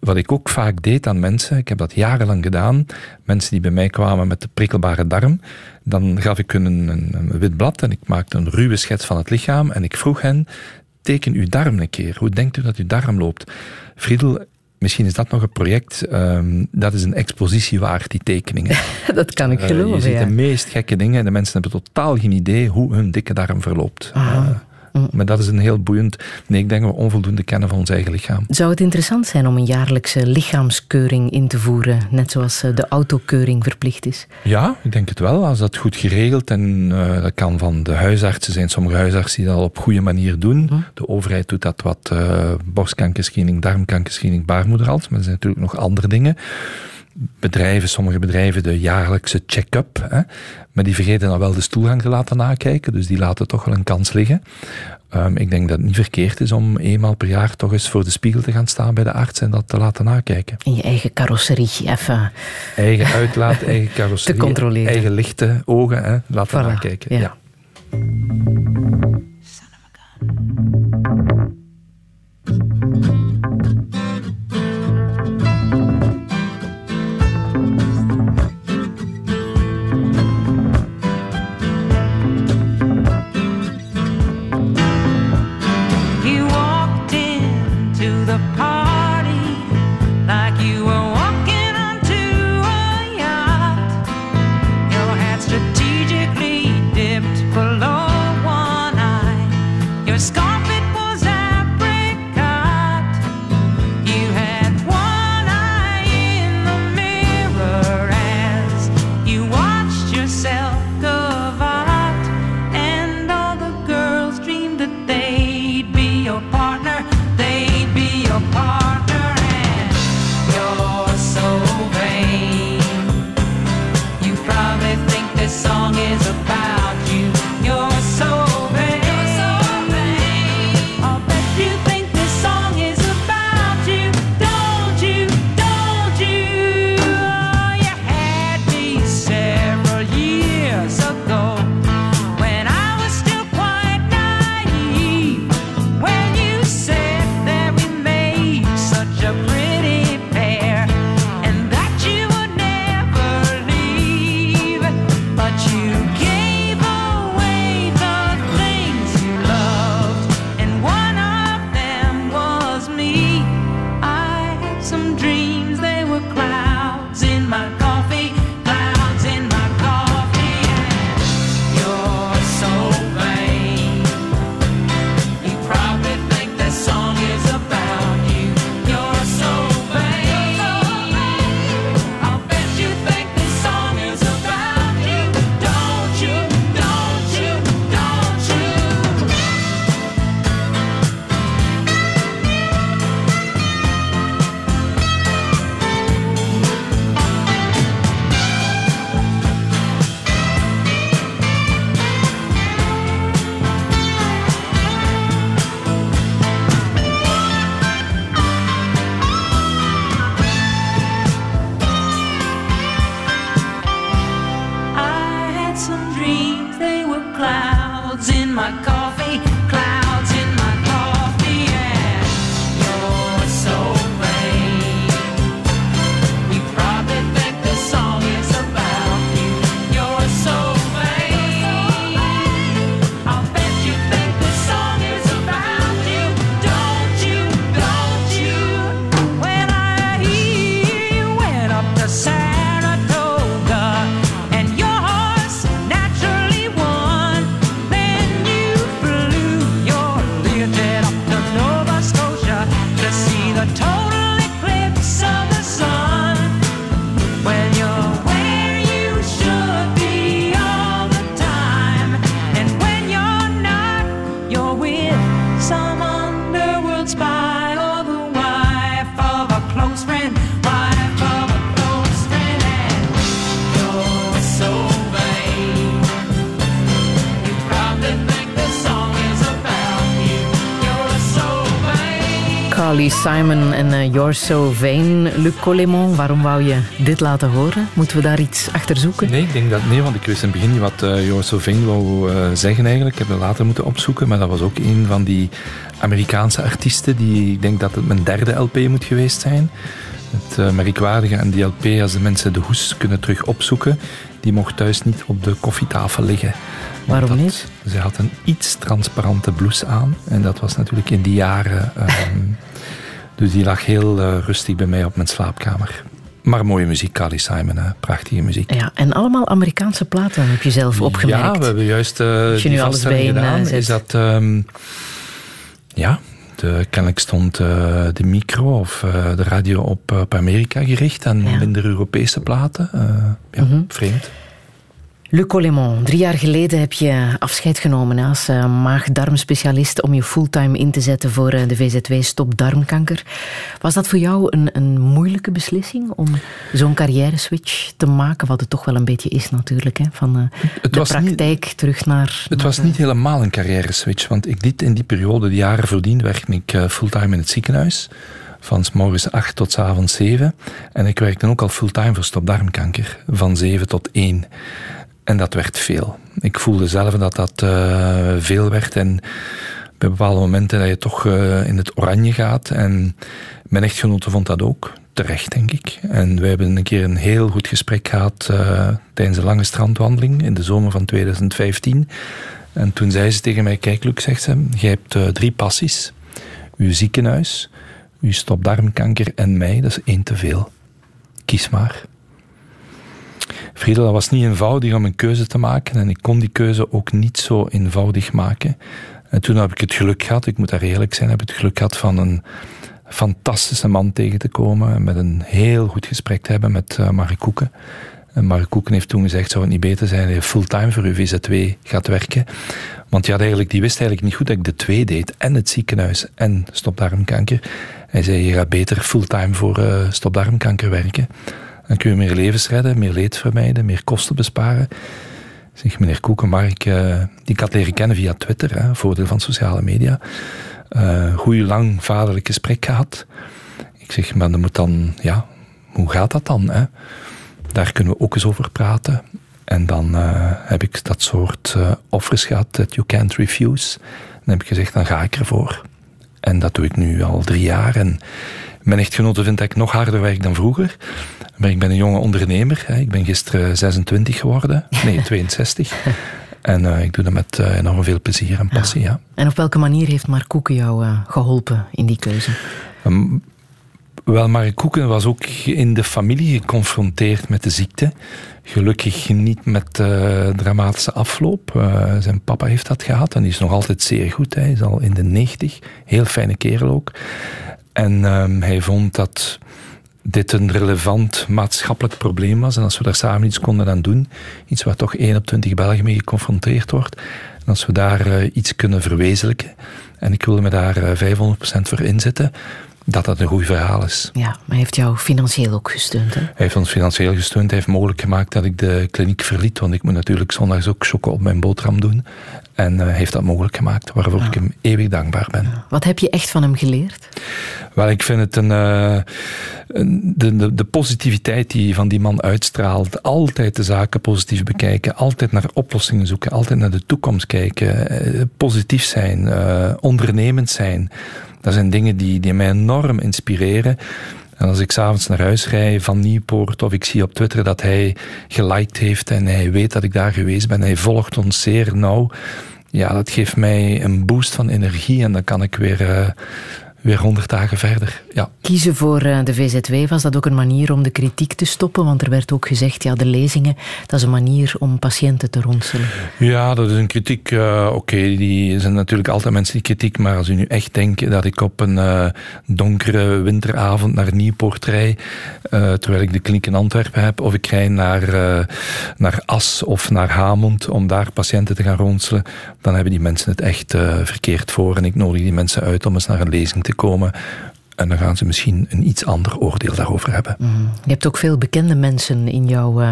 wat ik ook vaak deed aan mensen, ik heb dat jarenlang gedaan, mensen die bij mij kwamen met de prikkelbare darm, dan gaf ik hun een, een, een wit blad en ik maakte een ruwe schets van het lichaam en ik vroeg hen, teken uw darm een keer. Hoe denkt u dat uw darm loopt? Friedel, Misschien is dat nog een project. Um, dat is een expositie waard, die tekeningen. dat kan ik geloven. Uh, je ziet ja. de meest gekke dingen en de mensen hebben totaal geen idee hoe hun dikke darm verloopt. Uh, maar dat is een heel boeiend. Nee, ik denk dat we onvoldoende kennen van ons eigen lichaam. Zou het interessant zijn om een jaarlijkse lichaamskeuring in te voeren, net zoals eh, de autokeuring verplicht is? Ja, ik denk het wel. Als dat goed geregeld en uh, dat kan van de huisartsen zijn. Sommige huisartsen die dat op goede manier doen. Hm. De overheid doet dat wat uh, borstkankerscreening, darmkankerscreening, baarmoederhals. Maar er zijn natuurlijk nog andere dingen bedrijven, sommige bedrijven, de jaarlijkse check-up. Hè, maar die vergeten dan wel de stoelgang te laten nakijken, dus die laten toch wel een kans liggen. Um, ik denk dat het niet verkeerd is om eenmaal per jaar toch eens voor de spiegel te gaan staan bij de arts en dat te laten nakijken. In je eigen carrosserie even... Eigen uitlaat, eigen carrosserie. Te controleren. Eigen lichte ogen, hè, laten voilà, nakijken. Ja. ja. Son of a gun. Carly Simon en eh, You're So Vain. Luc Colemon, waarom wou je dit laten horen? Moeten we daar iets achter zoeken? Nee, ik denk dat nee, want ik wist in het begin niet wat uh, Joris Sylvain wou uh, zeggen eigenlijk. Ik heb het later moeten opzoeken, maar dat was ook een van die Amerikaanse artiesten die, ik denk dat het mijn derde LP moet geweest zijn. Het uh, merkwaardige aan die LP, als de mensen de hoes kunnen terug opzoeken, die mocht thuis niet op de koffietafel liggen. Waarom dat, niet? Ze had een iets transparante blouse aan en dat was natuurlijk in die jaren... Um, dus die lag heel uh, rustig bij mij op mijn slaapkamer. Maar mooie muziek, Carly Simon, hè? prachtige muziek. Ja, en allemaal Amerikaanse platen heb je zelf opgemerkt. Ja, we hebben juist uh, Als je nu alles bij gedaan. Uh, is dat, um, ja, de, kennelijk stond uh, de micro of de radio op, op Amerika gericht en ja. minder Europese platen. Ja, mm -hmm. vreemd. Luc Colemon, drie jaar geleden heb je afscheid genomen als uh, maag-darmspecialist om je fulltime in te zetten voor uh, de VZW Stop Darmkanker. Was dat voor jou een, een moeilijke beslissing om zo'n carrière-switch te maken? Wat het toch wel een beetje is natuurlijk, hè? van het de praktijk niet, terug naar... Het was niet helemaal een carrière-switch, want ik dit in die periode, de jaren voordien, werkte ik fulltime in het ziekenhuis van s morgens 8 tot s avonds 7. En ik werkte ook al fulltime voor stopdarmkanker, van 7 tot 1. En dat werd veel. Ik voelde zelf dat dat uh, veel werd. En bij bepaalde momenten dat je toch uh, in het oranje gaat. En mijn echtgenote vond dat ook. Terecht, denk ik. En we hebben een keer een heel goed gesprek gehad uh, tijdens een lange strandwandeling in de zomer van 2015. En toen zei ze tegen mij, kijk Luc, zegt ze, je hebt drie passies. Uw ziekenhuis, uw stopdarmkanker en mij, dat is één te veel. Kies maar. Friedel, dat was niet eenvoudig om een keuze te maken en ik kon die keuze ook niet zo eenvoudig maken. En toen heb ik het geluk gehad, ik moet daar eerlijk zijn, heb ik het geluk gehad van een fantastische man tegen te komen en met een heel goed gesprek te hebben met uh, Mark Koeken. En Mark Koeken heeft toen gezegd, zou het niet beter zijn dat je fulltime voor uw VZ2 gaat werken? Want ja, eigenlijk, die wist eigenlijk niet goed dat ik de twee deed, en het ziekenhuis en stopdarmkanker. Hij zei, je gaat beter fulltime voor uh, stopdarmkanker werken. Dan kun je meer levens redden, meer leed vermijden, meer kosten besparen. Zeg, meneer Koeken, maar ik, uh, die ik had leren kennen via Twitter, hè, voordeel van sociale media. Uh, goeie lang vaderlijk gesprek gehad. Ik zeg, maar dan moet dan, ja, hoe gaat dat dan? Hè? Daar kunnen we ook eens over praten. En dan uh, heb ik dat soort offers gehad, that you can't refuse. Dan heb ik gezegd, dan ga ik ervoor. En dat doe ik nu al drie jaar. En mijn echtgenote vindt dat ik nog harder werk dan vroeger. Maar ik ben een jonge ondernemer. Hè. Ik ben gisteren 26 geworden. Nee, 62. en uh, ik doe dat met uh, enorm veel plezier en passie. Ja. Ja. En op welke manier heeft Mark Koeken jou uh, geholpen in die keuze? Um, wel, Mark Koeken was ook in de familie geconfronteerd met de ziekte. Gelukkig niet met dramatische afloop. Zijn papa heeft dat gehad en die is nog altijd zeer goed. Hij is al in de 90. Heel fijne kerel ook. En um, hij vond dat dit een relevant maatschappelijk probleem was. En als we daar samen iets konden aan doen, iets waar toch 1 op 20 Belgen mee geconfronteerd wordt, en als we daar uh, iets kunnen verwezenlijken, en ik wilde me daar uh, 500% voor inzetten, dat dat een goed verhaal is. Ja, maar hij heeft jou financieel ook gesteund. Hè? Hij heeft ons financieel gesteund. Hij heeft mogelijk gemaakt dat ik de kliniek verliet. Want ik moet natuurlijk zondags ook chokken op mijn boterham doen. En hij heeft dat mogelijk gemaakt. Waarvoor ik hem eeuwig dankbaar ben. Wat heb je echt van hem geleerd? Wel, ik vind het een, eh, een- de, de, de positiviteit die van die man uitstraalt. Altijd de zaken positief bekijken. Altijd naar oplossingen zoeken. Altijd naar de toekomst kijken. eh, positief zijn. eh, ondernemend zijn. Dat zijn dingen die, die mij enorm inspireren. En als ik s'avonds naar huis rij van Nieuwpoort of ik zie op Twitter dat hij geliked heeft en hij weet dat ik daar geweest ben, hij volgt ons zeer nauw. Ja, dat geeft mij een boost van energie en dan kan ik weer, eh, weer 100 dagen verder. Ja. Kiezen voor eh, de VZW, was dat ook een manier om de kritiek te stoppen? Want er werd ook gezegd, ja, de lezingen, dat is een manier om patiënten te ronselen. Ja, dat is een kritiek. eh, Oké, die zijn natuurlijk altijd mensen die kritiek. Maar als u nu echt denkt dat ik op een eh, donkere winteravond naar Nieuwpoort rij, terwijl ik de kliniek in Antwerpen heb, of ik rij naar, naar As of naar Hamond om daar patiënten te gaan ronselen, dan hebben die mensen het echt verkeerd voor. En ik nodig die mensen uit om eens naar een lezing te komen. En dan gaan ze misschien een iets ander oordeel daarover hebben. Je hebt ook veel bekende mensen in jouw eh,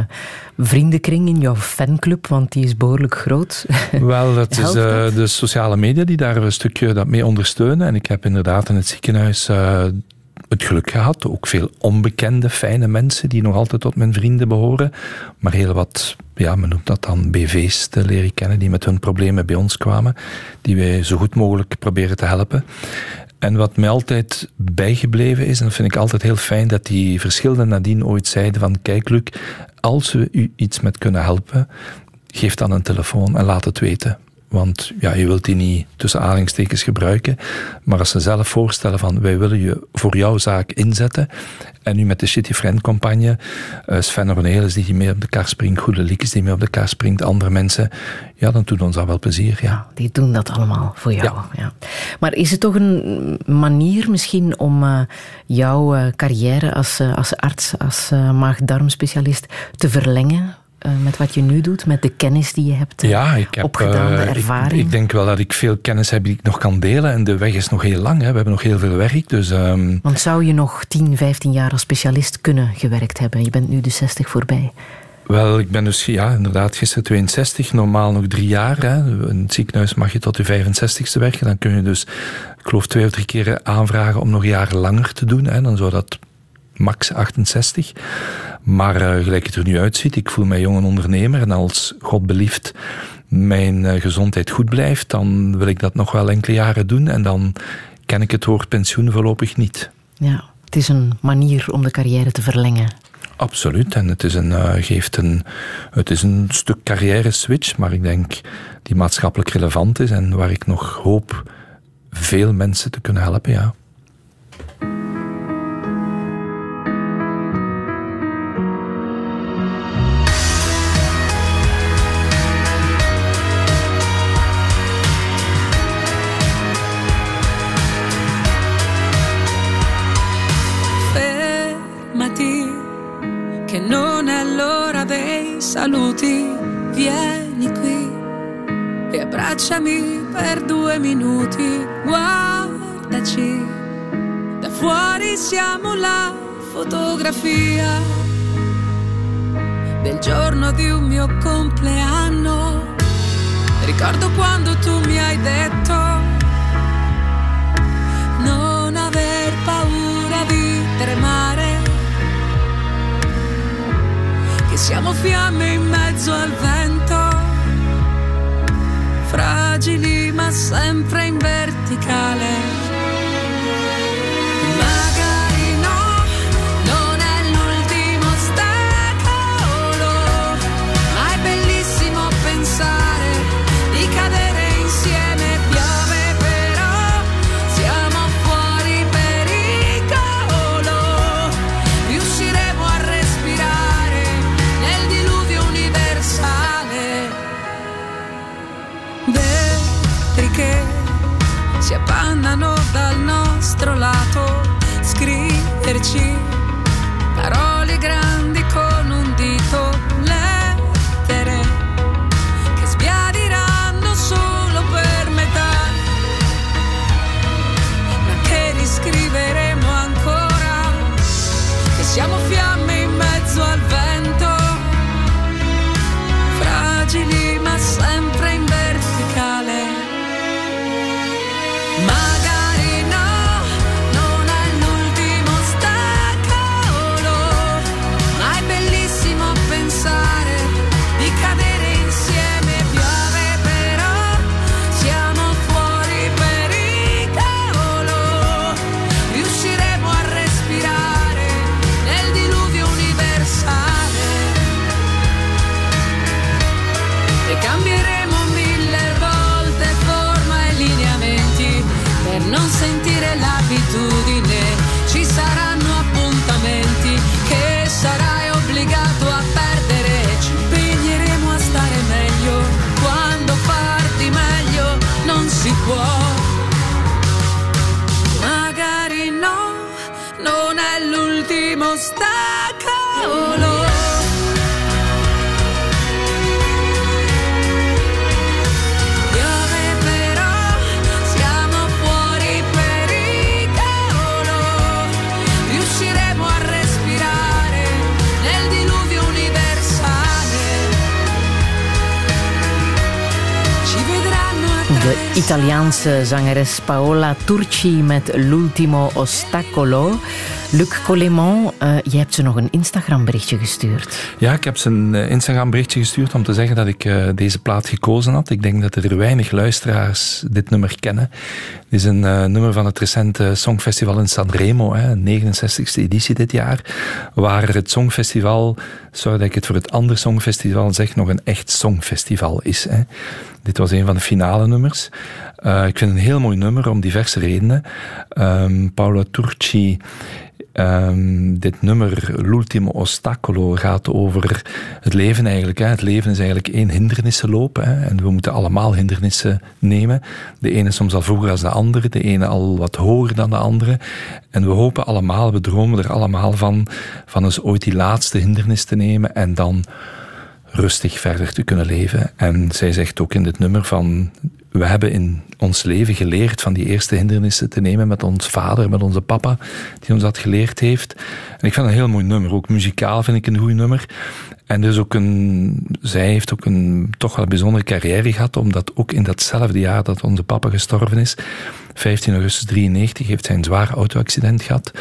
vriendenkring, in jouw fanclub, want die is behoorlijk groot. Wel, dat is eh, de sociale media die daar een stukje dat mee ondersteunen. En ik heb inderdaad in het ziekenhuis eh, het geluk gehad. Ook veel onbekende, fijne mensen die nog altijd tot mijn vrienden behoren. Maar heel wat, ja, men noemt dat dan BV's te leren kennen, die met hun problemen bij ons kwamen. Die wij zo goed mogelijk proberen te helpen. En wat mij altijd bijgebleven is, en dat vind ik altijd heel fijn, dat die verschillende nadien ooit zeiden van kijk Luc, als we u iets met kunnen helpen, geef dan een telefoon en laat het weten. Want ja, je wilt die niet tussen aanhalingstekens gebruiken. Maar als ze zelf voorstellen van wij willen je voor jouw zaak inzetten. En nu met de Shitty Friend campagne, eh Sven Ornelis die mee op de kar springt, Goede Liekes die mee op de kar springt, andere mensen. Ja, dan doet ons dat wel plezier, ja. Die doen dat allemaal voor jou. Ja. Maar is het toch een manier misschien om eh, jouw eh, carrière als, als arts, als maag-darmspecialist te verlengen? Eh, met wat je nu doet, met de kennis die je hebt eh, Ja, ik heb opgedaan, de eh, ik- ervaring. Ik, denk wel dat ik veel kennis heb die ik nog kan delen. En de weg is nog heel lang. Hè. We hebben nog heel veel werk. Dus ehm, Want zou je nog 10, 15 jaar als specialist kunnen gewerkt hebben? Je bent nu de 60 voorbij. Wel, ik ben dus ja, inderdaad gisteren 62, normaal nog drie jaar. Hè. In het ziekenhuis mag je tot je 65ste werken. Dan kun je dus, ik geloof, twee of drie keer aanvragen om nog jaren langer te doen. Hè. Dan zou dat max 68. Maar eh, gelijk het er nu uitziet, ik voel mij jong en ondernemer. En als God belieft mijn eh, gezondheid goed blijft, dan wil ik dat nog wel enkele jaren doen. En dan ken ik het woord pensioen voorlopig niet. Ja, het is een manier om de carrière te verlengen. Absoluut. En het is een, eh, geeft een, het is een stuk carrière switch, maar ik denk die maatschappelijk relevant is en waar ik nog hoop veel mensen te kunnen helpen. Ja. Abbracciami per due minuti. Guardaci, da fuori siamo la fotografia del giorno di un mio compleanno. Ricordo quando tu mi hai detto non aver paura di tremare, che siamo fiamme in mezzo al vento, fragili ma sempre in verticale. ti. Italiaanse zangeres Paola Turci met L'ultimo ostacolo. Luc Colémont, uh, je hebt ze nog een Instagram-berichtje gestuurd. Ja, ik heb ze een uh, Instagram-berichtje gestuurd om te zeggen dat ik uh, deze plaat gekozen had. Ik denk dat er weinig luisteraars dit nummer kennen. Dit is een nummer van het recente Songfestival in Sanremo, hè, 69e editie dit jaar, waar het Songfestival, zodat ik het voor het andere Songfestival zeg, nog een echt Songfestival is. Hè. Dit was een van de finale nummers. Uh, ik vind het een heel mooi nummer om diverse redenen. Um, Paola Turci Um, dit nummer, L'ultimo ostacolo, gaat over het leven eigenlijk. Hè. Het leven is eigenlijk één hindernissenloop. Hè. En we moeten allemaal hindernissen nemen. De ene soms al vroeger als de andere, de ene al wat hoger dan de andere. En we hopen allemaal, we dromen er allemaal van, van eens ooit die laatste hindernis te nemen en dan rustig verder te kunnen leven. En zij zegt ook in dit nummer van we hebben in ons leven geleerd van die eerste hindernissen te nemen met ons vader, met onze papa, die ons dat geleerd heeft. En ik vind het een heel mooi nummer. Ook muzikaal vind ik een goed nummer. En dus ook een, zij heeft ook een toch wel een bijzondere carrière gehad, omdat ook in datzelfde jaar dat onze papa gestorven is, 15 augustus 93, heeft zij een zwaar auto-accident gehad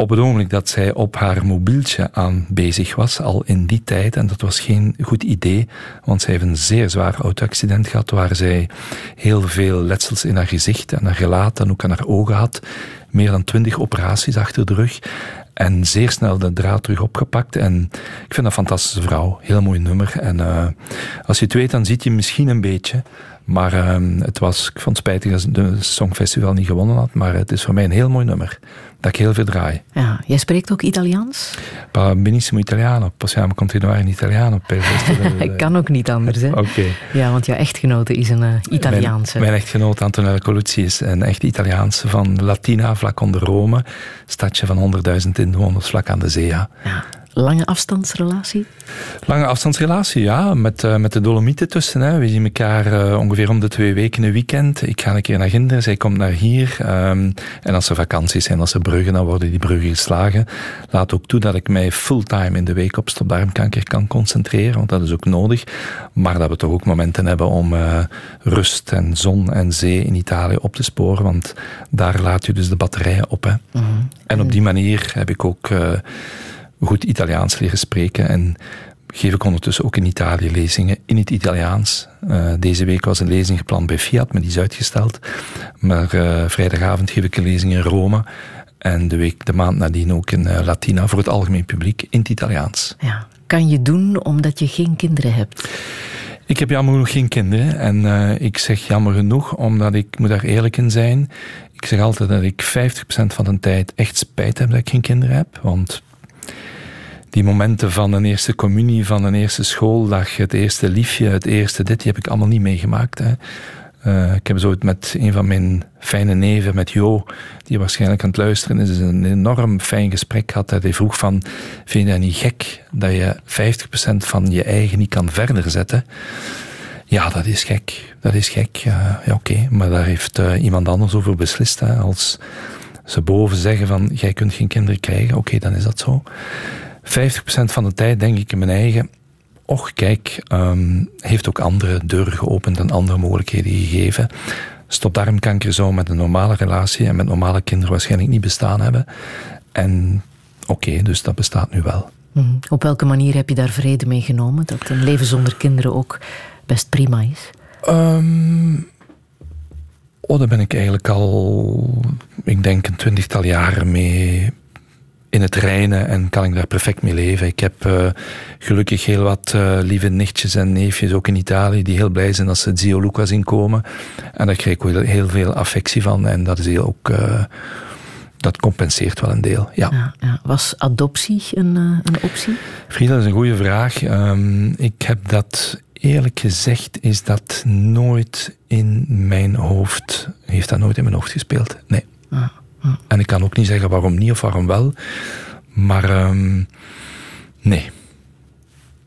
op het ogenblik dat zij op haar mobieltje aan bezig was, al in die tijd, en dat was geen goed idee, want zij heeft een zeer zwaar auto-accident gehad, waar zij heel veel letsels in haar gezicht en haar gelaat en ook aan haar ogen had. Meer dan twintig operaties achter de rug. En zeer snel de draad terug opgepakt. En ik vind dat een fantastische vrouw. Heel mooi nummer. En uh, als je het weet, dan ziet je misschien een beetje. Maar uh, het was, ik vond het spijtig dat de Songfestival niet gewonnen had. Maar het is voor mij een heel mooi nummer dat ik heel veel draai. Ja, jij spreekt ook Italiaans? benissimo italiano, possiamo continuare in italiano. Ik kan ook niet anders, hè? Oké. Okay. Ja, want jouw echtgenote is een uh, Italiaanse. Mijn, mijn echtgenoot Antonella Colucci is een echt Italiaanse van Latina, vlak onder Rome. Stadje van 100.000 inwoners, vlak aan de zee, ja. Lange afstandsrelatie? Lange afstandsrelatie, ja. Met, uh, met de Dolomieten tussen. Hè. We zien elkaar uh, ongeveer om de twee weken een weekend. Ik ga een keer naar Ginder, zij komt naar hier. Um, en als er vakanties zijn, als er bruggen, dan worden die bruggen geslagen. Laat ook toe dat ik mij fulltime in de week op stopdarmkanker kan concentreren, want dat is ook nodig. Maar dat we toch ook momenten hebben om uh, rust en zon en zee in Italië op te sporen, want daar laat je dus de batterijen op. Hè. Mm -hmm. En op die manier heb ik ook goed Italiaans leren spreken. En geef ik ondertussen ook in Italië lezingen in het Italiaans. Uh, deze week was een lezing gepland bij Fiat, maar die is uitgesteld. Maar uh, vrijdagavond geef ik een lezing in Rome. En de, week, de maand nadien ook in uh, Latina voor het algemeen publiek in het Italiaans. Ja. Kan je doen omdat je geen kinderen hebt? Ik heb jammer genoeg geen kinderen. En ik zeg jammer genoeg, omdat ik moet daar eerlijk in zijn. Ik zeg altijd dat ik 50% van de tijd echt spijt heb dat ik geen kinderen heb. Want die momenten van een eerste communie, van een eerste schooldag, het eerste liefje, het eerste dit, die heb ik allemaal niet meegemaakt. Hè. Uh, ik heb zo met een van mijn fijne neven, met Jo, die waarschijnlijk aan het luisteren is, een enorm fijn gesprek gehad. Hij vroeg van, vind je dat niet gek dat je 50% van je eigen niet kan verder zetten? Ja, dat is gek. Dat is gek. Ja, oké. Maar daar heeft uh, iemand anders over beslist. Hè. Als ze boven zeggen van, jij kunt geen kinderen krijgen, oké, okay, dan is dat zo. 50% van de tijd denk ik in mijn eigen, och kijk, um, heeft ook andere deuren geopend en andere mogelijkheden gegeven. Stopdarmkanker zou met een normale relatie en met normale kinderen waarschijnlijk niet bestaan hebben. En oké, okay, dus dat bestaat nu wel. Mm. Op welke manier heb je daar vrede mee genomen? Dat een leven zonder kinderen ook best prima is? Um, oh, daar ben ik eigenlijk al, ik denk, een twintigtal jaren mee in het reinen en kan ik daar perfect mee leven. Ik heb uh, gelukkig heel wat uh, lieve nichtjes en neefjes, ook in Italië, die heel blij zijn als ze Zio Luca zien komen. En daar krijg ik heel, heel veel affectie van en dat is heel ook... Uh, dat compenseert wel een deel, ja. ja, ja. Was adoptie een, een optie? Frida, dat is een goede vraag. Um, ik heb dat eerlijk gezegd is dat nooit in mijn hoofd, heeft dat nooit in mijn hoofd gespeeld. Nee. Ah. En ik kan ook niet zeggen waarom niet of waarom wel. Maar um, nee.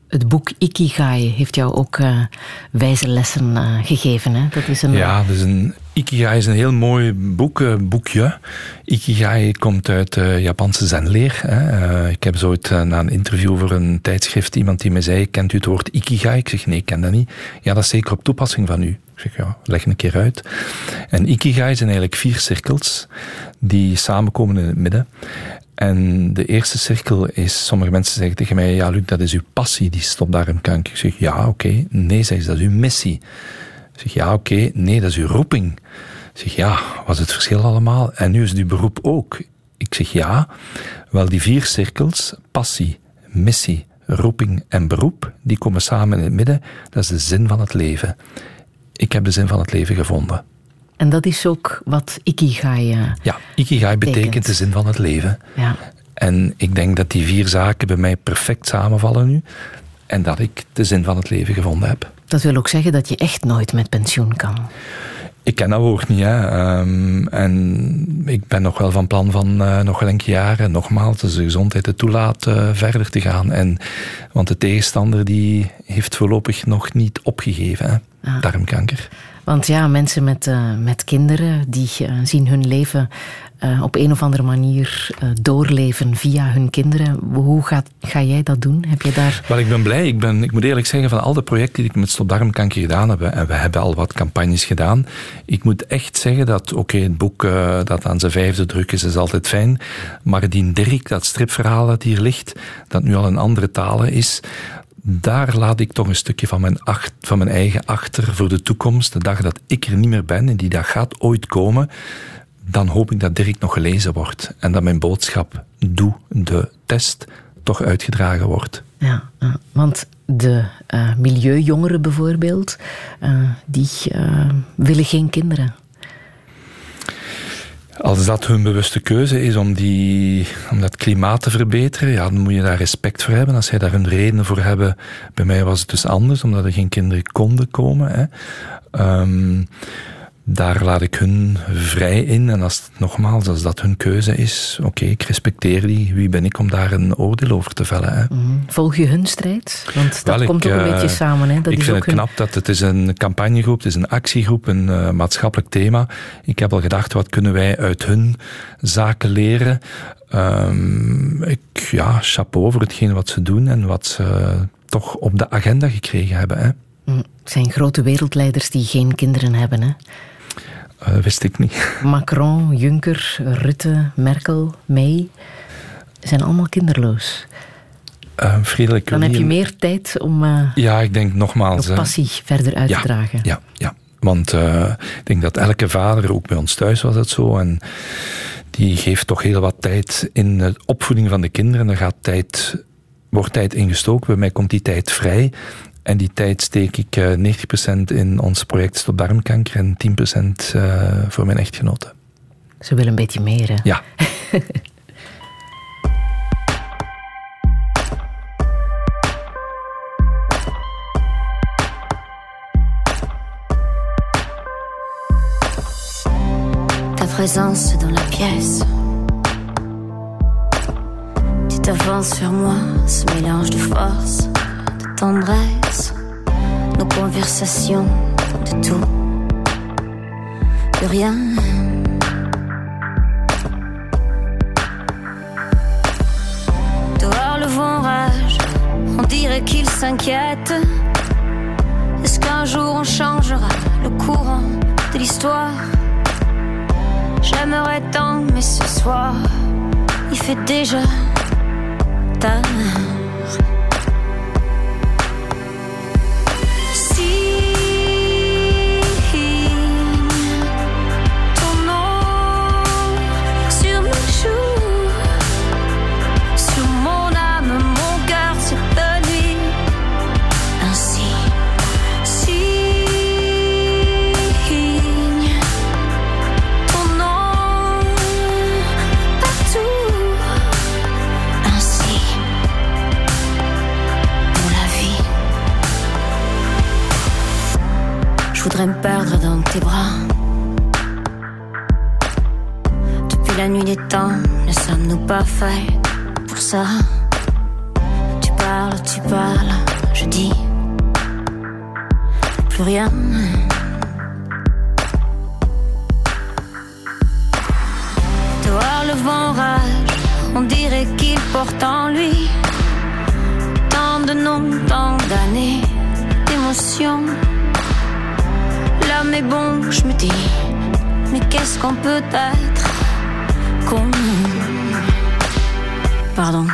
Het boek Ikigai heeft jou ook uh, wijze lessen uh, gegeven. Hè? Dat is een, ja, dat is een Ikigai is een heel mooi boek, eh, boekje. Ikigai komt uit de Japanse zenleer. Hè. Eh, ik heb zo na een interview voor een tijdschrift iemand die me zei, kent u het woord Ikigai? Ik zeg, nee, ik ken dat niet. Ja, dat is zeker op toepassing van u. Ik zeg, ja, leg een keer uit. En Ikigai zijn eigenlijk vier cirkels die samenkomen in het midden. En de eerste cirkel is, sommige mensen zeggen tegen mij, ja Luc, dat is uw passie, die stopdarmkanker. Ik zeg, ja, oké. Nee, zeggen ze, dat is uw missie. Zeg, ja, oké. Nee, dat is uw roeping. Ik zeg, ja, wat is het verschil allemaal? En nu is het uw beroep ook. Ik zeg, ja. Wel, die vier cirkels, passie, missie, roeping en beroep, die komen samen in het midden. Dat is de zin van het leven. Ik heb de zin van het leven gevonden. En dat is ook wat Ikigai... eh, Ja, Ikigai betekent Betekent. de zin van het leven. ja. En ik denk dat die vier zaken bij mij perfect samenvallen nu. En dat ik de zin van het leven gevonden heb. Dat wil ook zeggen dat je echt nooit met pensioen kan. Ik ken dat woord niet, hè. Ehm, en ik ben nog wel van plan van eh, nog wel enkele jaren, nogmaals, als de gezondheid het toelaat, eh, verder te gaan. En, want de tegenstander die heeft voorlopig nog niet opgegeven, hè. Ah. darmkanker. Want ja, mensen met, eh, met kinderen die zien hun leven eh, op een of andere manier eh, doorleven via hun kinderen. Hoe gaat, ga jij dat doen? Heb je daar... Wel, ik ben blij. Ik, ben, ik moet eerlijk zeggen, van al de projecten die ik met stopdarmkanker gedaan heb, en we hebben al wat campagnes gedaan, ik moet echt zeggen dat, oké, het boek eh, dat aan zijn vijfde druk is, is altijd fijn, maar die Dirk, dat stripverhaal dat hier ligt, dat nu al in andere talen is, daar laat ik toch een stukje van mijn, ach- van mijn eigen achter voor de toekomst. De dag dat ik er niet meer ben, en die dag gaat ooit komen, dan hoop ik dat Dirk nog gelezen wordt. En dat mijn boodschap, doe de test, toch uitgedragen wordt. Ja, want de eh, milieujongeren bijvoorbeeld, eh, die eh, willen geen kinderen. Als dat hun bewuste keuze is om, die, om dat klimaat te verbeteren, ja, dan moet je daar respect voor hebben. Als zij daar hun redenen voor hebben, bij mij was het dus anders, omdat er geen kinderen konden komen. Hè. Ehm, daar laat ik hun vrij in. En als, nogmaals, als dat hun keuze is, oké, ik respecteer die. Wie ben ik om daar een oordeel over te vellen? Hè? Mhm. Volg je hun strijd? Want dat Wel, ik, komt ook een eh, beetje samen. Hè? Dat ik is vind ook het hun- knap dat het is een campagnegroep, het is een actiegroep, een eh, maatschappelijk thema. Ik heb al gedacht, wat kunnen wij uit hun zaken leren? Ehm, ik, ja, chapeau voor hetgeen wat ze doen en wat ze toch op de agenda gekregen hebben. Hè. Mm, Het zijn grote wereldleiders die geen kinderen hebben. Hè? Eh, wist ik niet. Macron, Juncker, Rutte, Merkel, May zijn allemaal kinderloos. Frederik Dan heb je meer tijd om eh Ja, ik denk nogmaals. passie verder uit ja, te dragen. Ja, ja. Want eh, ik denk dat elke vader, ook bij ons thuis was het zo, en die geeft toch heel wat tijd in de opvoeding van de kinderen. Er gaat tijd, wordt tijd ingestoken, bij mij komt die tijd vrij. En die tijd steek ik eh 90% in ons project Stop Darmkanker en 10% eh, voor mijn echtgenote. Ze willen een beetje meer. Hè? Ja. Ta présence dans la pièce. Tu t'avances sur moi, ce mélange de force, tendresse, nos conversations, de tout, de rien. Dehors le vent rage, on dirait qu'il s'inquiète. Est-ce qu'un jour on changera le courant de l'histoire? J'aimerais tant, mais ce soir, il fait déjà tard. Je voudrais me perdre dans tes bras. Depuis la nuit des temps, ne sommes-nous pas faits pour ça? Tu parles, tu parles, je dis plus rien. Dehors le vent rage, on dirait qu'il porte en lui tant de noms, tant d'années d'émotions. Est bon, je me dis, mais qu'est-ce qu'on peut être con Pardon.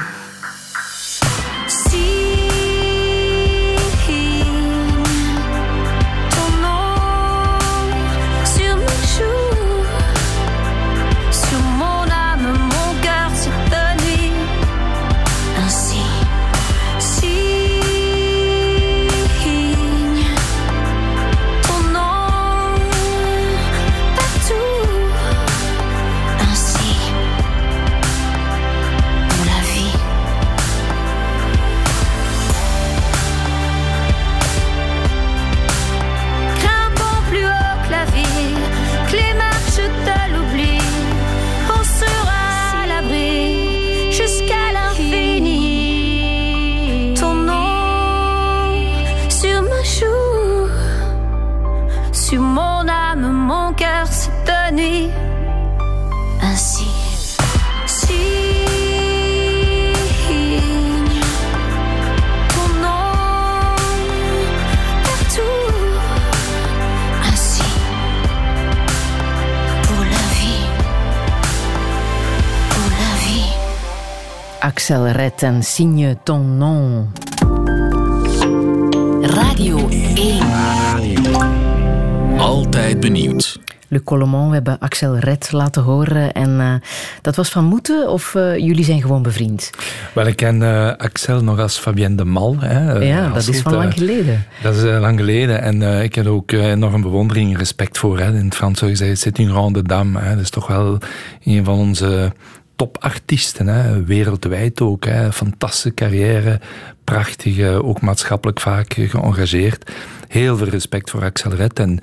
Axel Red en Signe ton nom. Radio 1. Altijd benieuwd. Le Colomon, we hebben Axel Red laten horen. En eh, dat was van moeten of eh, jullie zijn gewoon bevriend? Wel, ik ken eh, Axel nog als Fabienne de Mal. Hè, eh, ja, dat is van lang geleden. Dat is lang geleden. En eh, ik heb er ook eh, enorm bewondering en respect voor. Hè. In het Frans zou je zeggen, c'est une grande dame. Hè. Dat is toch wel een van onze topartiesten. Hè. Wereldwijd ook. Hè. Fantastische carrière. Prachtig, eh, ook maatschappelijk vaak eh, geëngageerd. Heel veel respect voor Axel Red. En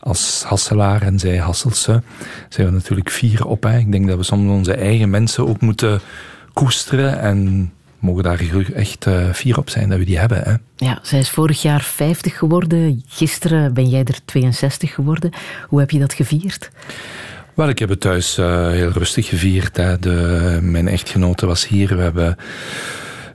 als Hasselaar en zij Hasselse zijn we natuurlijk fier op. Hè. Ik denk dat we soms onze eigen mensen ook moeten koesteren en mogen daar echt eh, fier op zijn dat we die hebben. Hè. Ja, zij is vorig jaar 50 geworden. Gisteren ben jij er 62 geworden. Hoe heb je dat gevierd? Wel, ik heb het thuis eh, heel rustig gevierd. Hè. De, mijn echtgenote was hier. We hebben...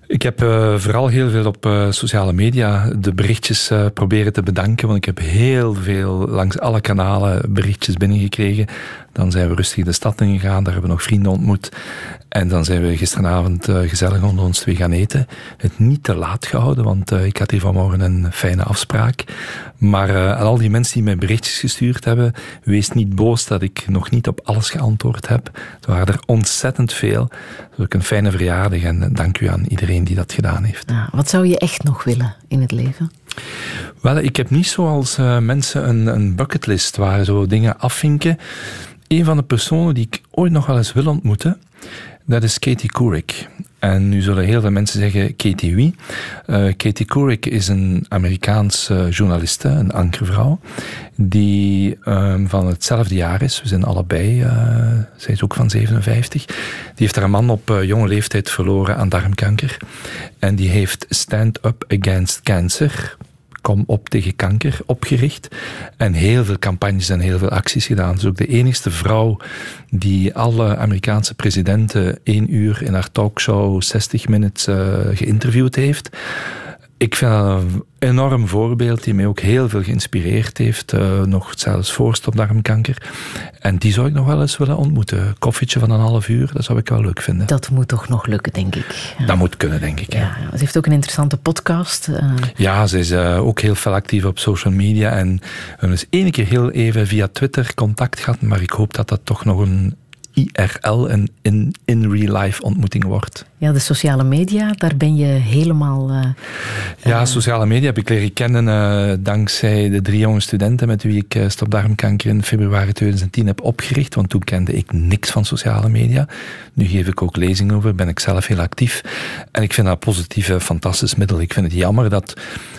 Ik heb eh, vooral heel veel op eh, sociale media de berichtjes eh, proberen te bedanken, want ik heb heel veel langs alle kanalen berichtjes binnengekregen. Dan zijn we rustig de stad ingegaan, daar hebben we nog vrienden ontmoet. En dan zijn we gisteravond eh, gezellig onder ons twee gaan eten. Het niet te laat gehouden, want eh, ik had hier vanmorgen een fijne afspraak. Maar eh, aan al die mensen die mij berichtjes gestuurd hebben, wees niet boos dat ik nog niet op alles geantwoord heb. Er waren er ontzettend veel. Dus ook een fijne verjaardag en dank u aan iedereen die dat gedaan heeft. Wat zou je echt nog willen in het leven? Wel, ik heb niet zoals eh, mensen een, een bucketlist waar zo dingen afvinken. Een van de personen die ik ooit nog wel eens wil ontmoeten, dat is Katie Couric. En nu zullen heel veel mensen zeggen, Katie wie? Eh, Katie Couric is een Amerikaanse journaliste, een ankervrouw, die ehm, van hetzelfde jaar is. We zijn allebei, eh, zij is ook van 57. Die heeft haar man op eh, jonge leeftijd verloren aan darmkanker. En die heeft Stand Up Against Cancer, Kom op tegen kanker opgericht. En heel veel campagnes en heel veel acties gedaan. Ze is ook de enigste vrouw die alle Amerikaanse presidenten één uur in haar talkshow 60 minutes eh, geïnterviewd heeft. Ik vind dat een enorm voorbeeld die mij ook heel veel geïnspireerd heeft. eh, nog zelfs voor stopdarmkanker. En die zou ik nog wel eens willen ontmoeten. Koffietje van een half uur, dat zou ik wel leuk vinden. Dat moet toch nog lukken, denk ik. Dat moet kunnen, denk ik. Ja. Ja, ze heeft ook een interessante podcast. eh, Ja, ze is eh, ook heel veel actief op social media. En we hebben dus één keer heel even via Twitter contact gehad. Maar ik hoop dat dat toch nog een IRL, een in, in real life ontmoeting wordt. ja, de sociale media, daar ben je helemaal... eh, Ja, sociale media heb ik leren kennen eh, dankzij de drie jonge studenten met wie ik uh, Stopdarmkanker in februari 2010 heb opgericht. Want toen kende ik niks van sociale media. Nu geef ik ook lezingen over, ben ik zelf heel actief. En ik vind dat positief een fantastisch middel. Ik vind het jammer dat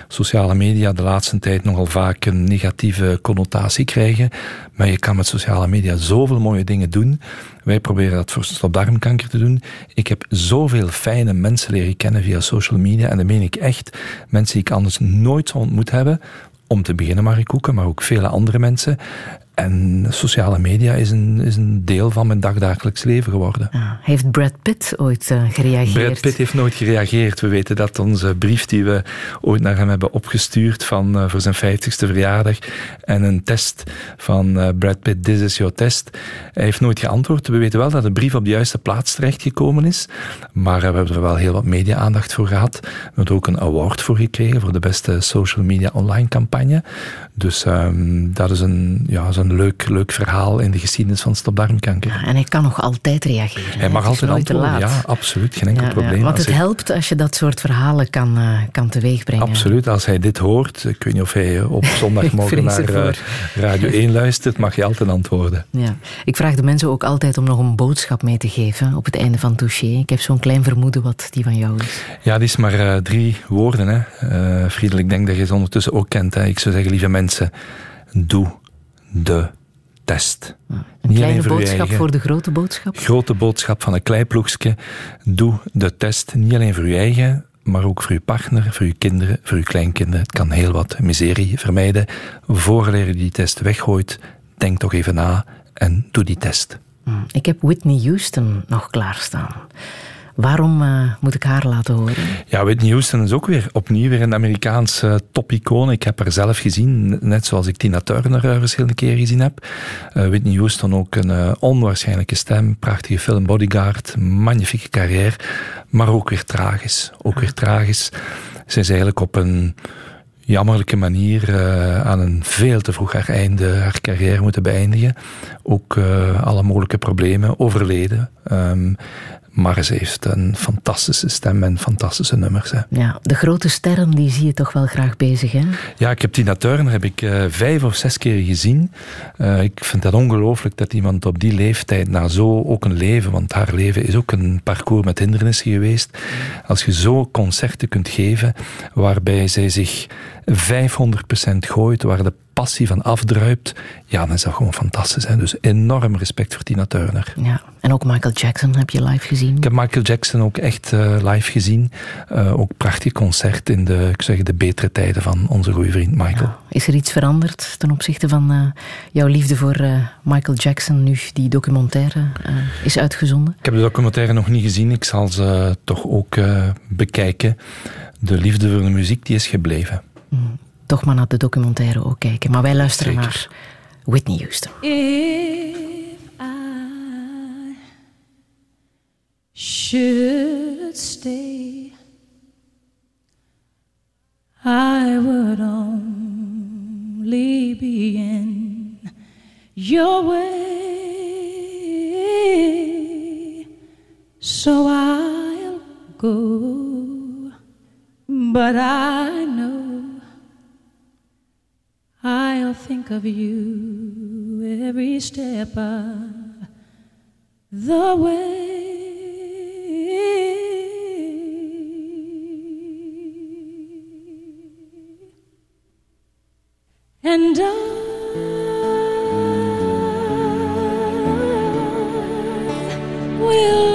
sociale media de laatste tijd nogal vaak een negatieve connotatie krijgen. Maar je kan met sociale media zoveel mooie dingen doen. Wij proberen dat voor stopdarmkanker te doen. Ik heb zoveel fijne mensen leren kennen via social media. En dat meen ik echt. Mensen die ik anders nooit zou ontmoet hebben. Om te beginnen Marie Koeken, maar ook vele andere mensen. En sociale media is een, is een deel van mijn dagdagelijks leven geworden. Ja. Heeft Brad Pitt ooit eh, gereageerd? Brad Pitt heeft nooit gereageerd. We weten dat onze brief die we ooit naar hem hebben opgestuurd van, eh, voor zijn 50ste verjaardag en een test van eh, Brad Pitt, This is your test. Hij heeft nooit geantwoord. We weten wel dat de brief op de juiste plaats terechtgekomen is. Maar we hebben er wel heel wat media-aandacht voor gehad. We hebben er ook een award voor gekregen voor de beste social media online campagne. Dus ehm, dat is een, ja, een leuk, leuk verhaal in de geschiedenis van Stop Darmkanker. Ja, en hij kan nog altijd reageren. Hij mag Het altijd antwoorden. Ja, absoluut. Geen enkel Ja, ja, probleem. want het hij- helpt als je dat soort verhalen kan, eh, kan teweegbrengen. Absoluut, als hij dit hoort, ik weet niet of hij op zondagmorgen naar eh. Radio 1 luistert, mag je altijd antwoorden. Ja. Ik vraag de mensen ook altijd om nog een boodschap mee te geven op het einde van Touché. Ik heb zo'n klein vermoeden wat die van jou is. Ja, die is maar eh, drie woorden. Hè. Friedel, ik denk dat je ze ondertussen ook kent. Hè. Ik zou zeggen, lieve mensen, doe de test. Een Niet kleine voor boodschap voor de grote boodschap. Grote boodschap van een kleiploegske. Doe de test, niet alleen voor je eigen, maar ook voor je partner, voor je kinderen, voor je kleinkinderen. Het kan heel wat miserie vermijden. Vooraleer je die test weggooit, denk toch even na en doe die test. Hm. Ik heb Whitney Houston nog klaarstaan. Waarom eh, moet ik haar laten horen? Ja, Whitney Houston is ook weer opnieuw weer een Amerikaanse topicoon. Ik heb haar zelf gezien, net zoals ik Tina Turner eh, verschillende keren gezien heb. Eh, Whitney Houston ook een eh, onwaarschijnlijke stem, prachtige film Bodyguard, magnifieke carrière, maar ook weer tragisch. Ook weer tragisch. Zij is eigenlijk op een jammerlijke manier eh, aan een veel te vroeg haar einde haar carrière moeten beëindigen. Ook eh, alle mogelijke problemen overleden. Ehm, maar ze heeft een fantastische stem en fantastische nummers. Hè. Ja, de grote sterren die zie je toch wel graag bezig, hè? Ja, ik heb Tina Turner heb ik, eh, vijf of zes keer gezien. Eh, ik vind dat ongelooflijk dat iemand op die leeftijd, na zo ook een leven, want haar leven is ook een parcours met hindernissen geweest. Als je zo concerten kunt geven, waarbij zij zich 500% gooit, waar de passie van afdruipt, ja, dan is dat gewoon fantastisch. Hè? Dus enorm respect voor Tina Turner. Ja. En ook Michael Jackson heb je live gezien. Ik heb Michael Jackson ook echt eh, live gezien. Eh, ook prachtig concert in de, ik zeg, de betere tijden van onze goede vriend Michael. Is er iets veranderd ten opzichte van eh, jouw liefde voor Michael Jackson nu die documentaire is uitgezonden? Ik heb de documentaire nog niet gezien. Ik zal ze toch ook bekijken. De liefde voor de muziek die is gebleven. Toch maar naar de documentaire ook kijken. Maar wij luisteren Zeker. naar Whitney Houston. If I should stay, I would only be in your way. So I'll go, but I know I'll think of you every step of the way. And I will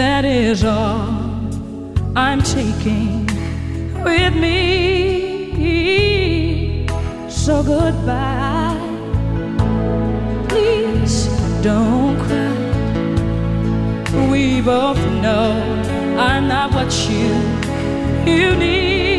That is all I'm taking with me. So goodbye. Please don't cry. We both know I'm not what you you need.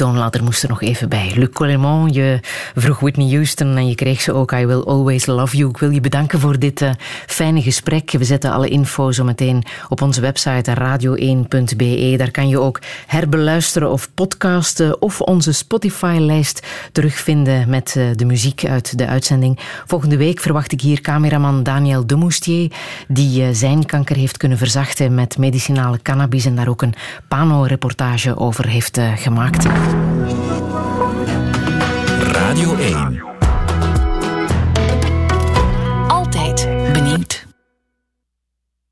Toonladder moest er nog even bij. Luc Colemont, je vroeg Whitney Houston en je kreeg ze ook I Will Always Love You. Ik wil je bedanken voor dit eh, fijne gesprek. We zetten alle info zo meteen op onze website radio1.be. Daar kan je ook herbeluisteren of podcasten of onze Spotify-lijst terugvinden met eh, de muziek uit de uitzending. Volgende week verwacht ik hier cameraman Daniel Demoustier, die eh, zijn kanker heeft kunnen verzachten met medicinale cannabis en daar ook een pano-reportage over heeft eh, gemaakt. Radio 1. Altijd benieuwd.